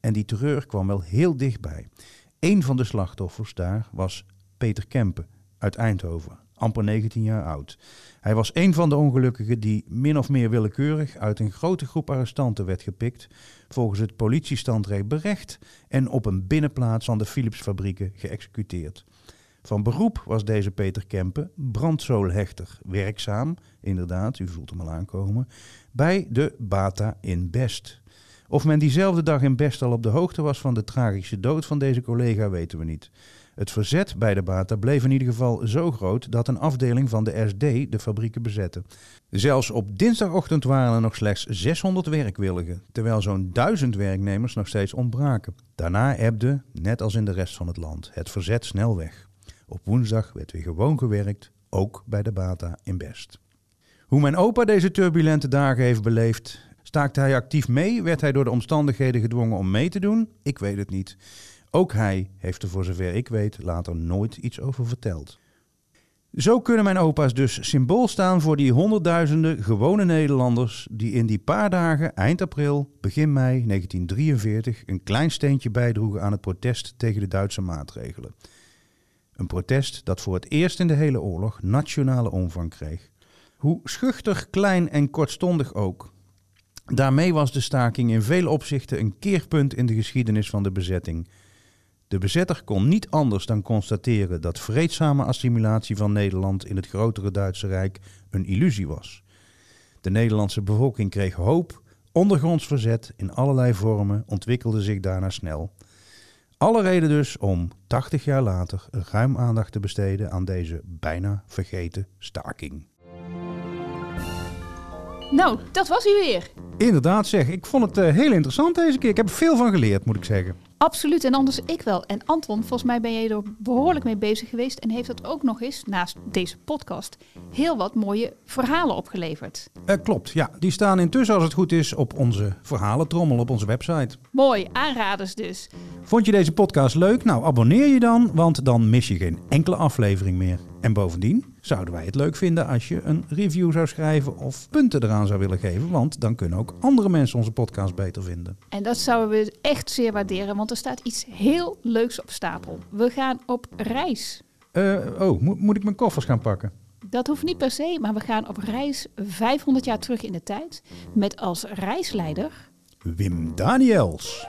En die terreur kwam wel heel dichtbij. Een van de slachtoffers daar was Peter Kempen uit Eindhoven, amper 19 jaar oud. Hij was een van de ongelukkigen die min of meer willekeurig uit een grote groep arrestanten werd gepikt, volgens het politiestandrecht berecht en op een binnenplaats van de Philipsfabrieken geëxecuteerd. Van beroep was deze Peter Kempen brandzoolhechter, werkzaam, inderdaad, u voelt hem al aankomen, bij de Bata in Best. Of men diezelfde dag in Best al op de hoogte was van de tragische dood van deze collega weten we niet. Het verzet bij de Bata bleef in ieder geval zo groot dat een afdeling van de SD de fabrieken bezette. Zelfs op dinsdagochtend waren er nog slechts 600 werkwilligen, terwijl zo'n duizend werknemers nog steeds ontbraken. Daarna ebde, net als in de rest van het land, het verzet snel weg. Op woensdag werd weer gewoon gewerkt, ook bij de Bata in Best. Hoe mijn opa deze turbulente dagen heeft beleefd, staakte hij actief mee, werd hij door de omstandigheden gedwongen om mee te doen? Ik weet het niet. Ook hij heeft er voor zover ik weet later nooit iets over verteld. Zo kunnen mijn opa's dus symbool staan voor die honderdduizenden gewone Nederlanders die in die paar dagen eind april, begin mei 1943 een klein steentje bijdroegen aan het protest tegen de Duitse maatregelen. Een protest dat voor het eerst in de hele oorlog nationale omvang kreeg. Hoe schuchter, klein en kortstondig ook. Daarmee was de staking in veel opzichten een keerpunt in de geschiedenis van de bezetting de bezetter kon niet anders dan constateren dat vreedzame assimilatie van Nederland in het grotere Duitse Rijk een illusie was. De Nederlandse bevolking kreeg hoop ondergronds verzet in allerlei vormen ontwikkelde zich daarna snel. Alle reden dus om 80 jaar later ruim aandacht te besteden aan deze bijna vergeten staking. Nou, dat was hij weer. Inderdaad zeg, ik vond het eh, heel interessant deze keer. Ik heb er veel van geleerd, moet ik zeggen. Absoluut, en anders ik wel. En Anton, volgens mij ben jij er behoorlijk mee bezig geweest en heeft dat ook nog eens, naast deze podcast, heel wat mooie verhalen opgeleverd. Eh, klopt, ja. Die staan intussen, als het goed is, op onze verhalentrommel op onze website. Mooi, aanraders dus. Vond je deze podcast leuk? Nou, abonneer je dan, want dan mis je geen enkele aflevering meer. En bovendien zouden wij het leuk vinden als je een review zou schrijven of punten eraan zou willen geven, want dan kunnen ook andere mensen onze podcast beter vinden. En dat zouden we echt zeer waarderen, want er staat iets heel leuks op stapel. We gaan op reis. Eh, oh, moet, moet ik mijn koffers gaan pakken? Dat hoeft niet per se, maar we gaan op reis 500 jaar terug in de tijd met als reisleider Wim Daniels.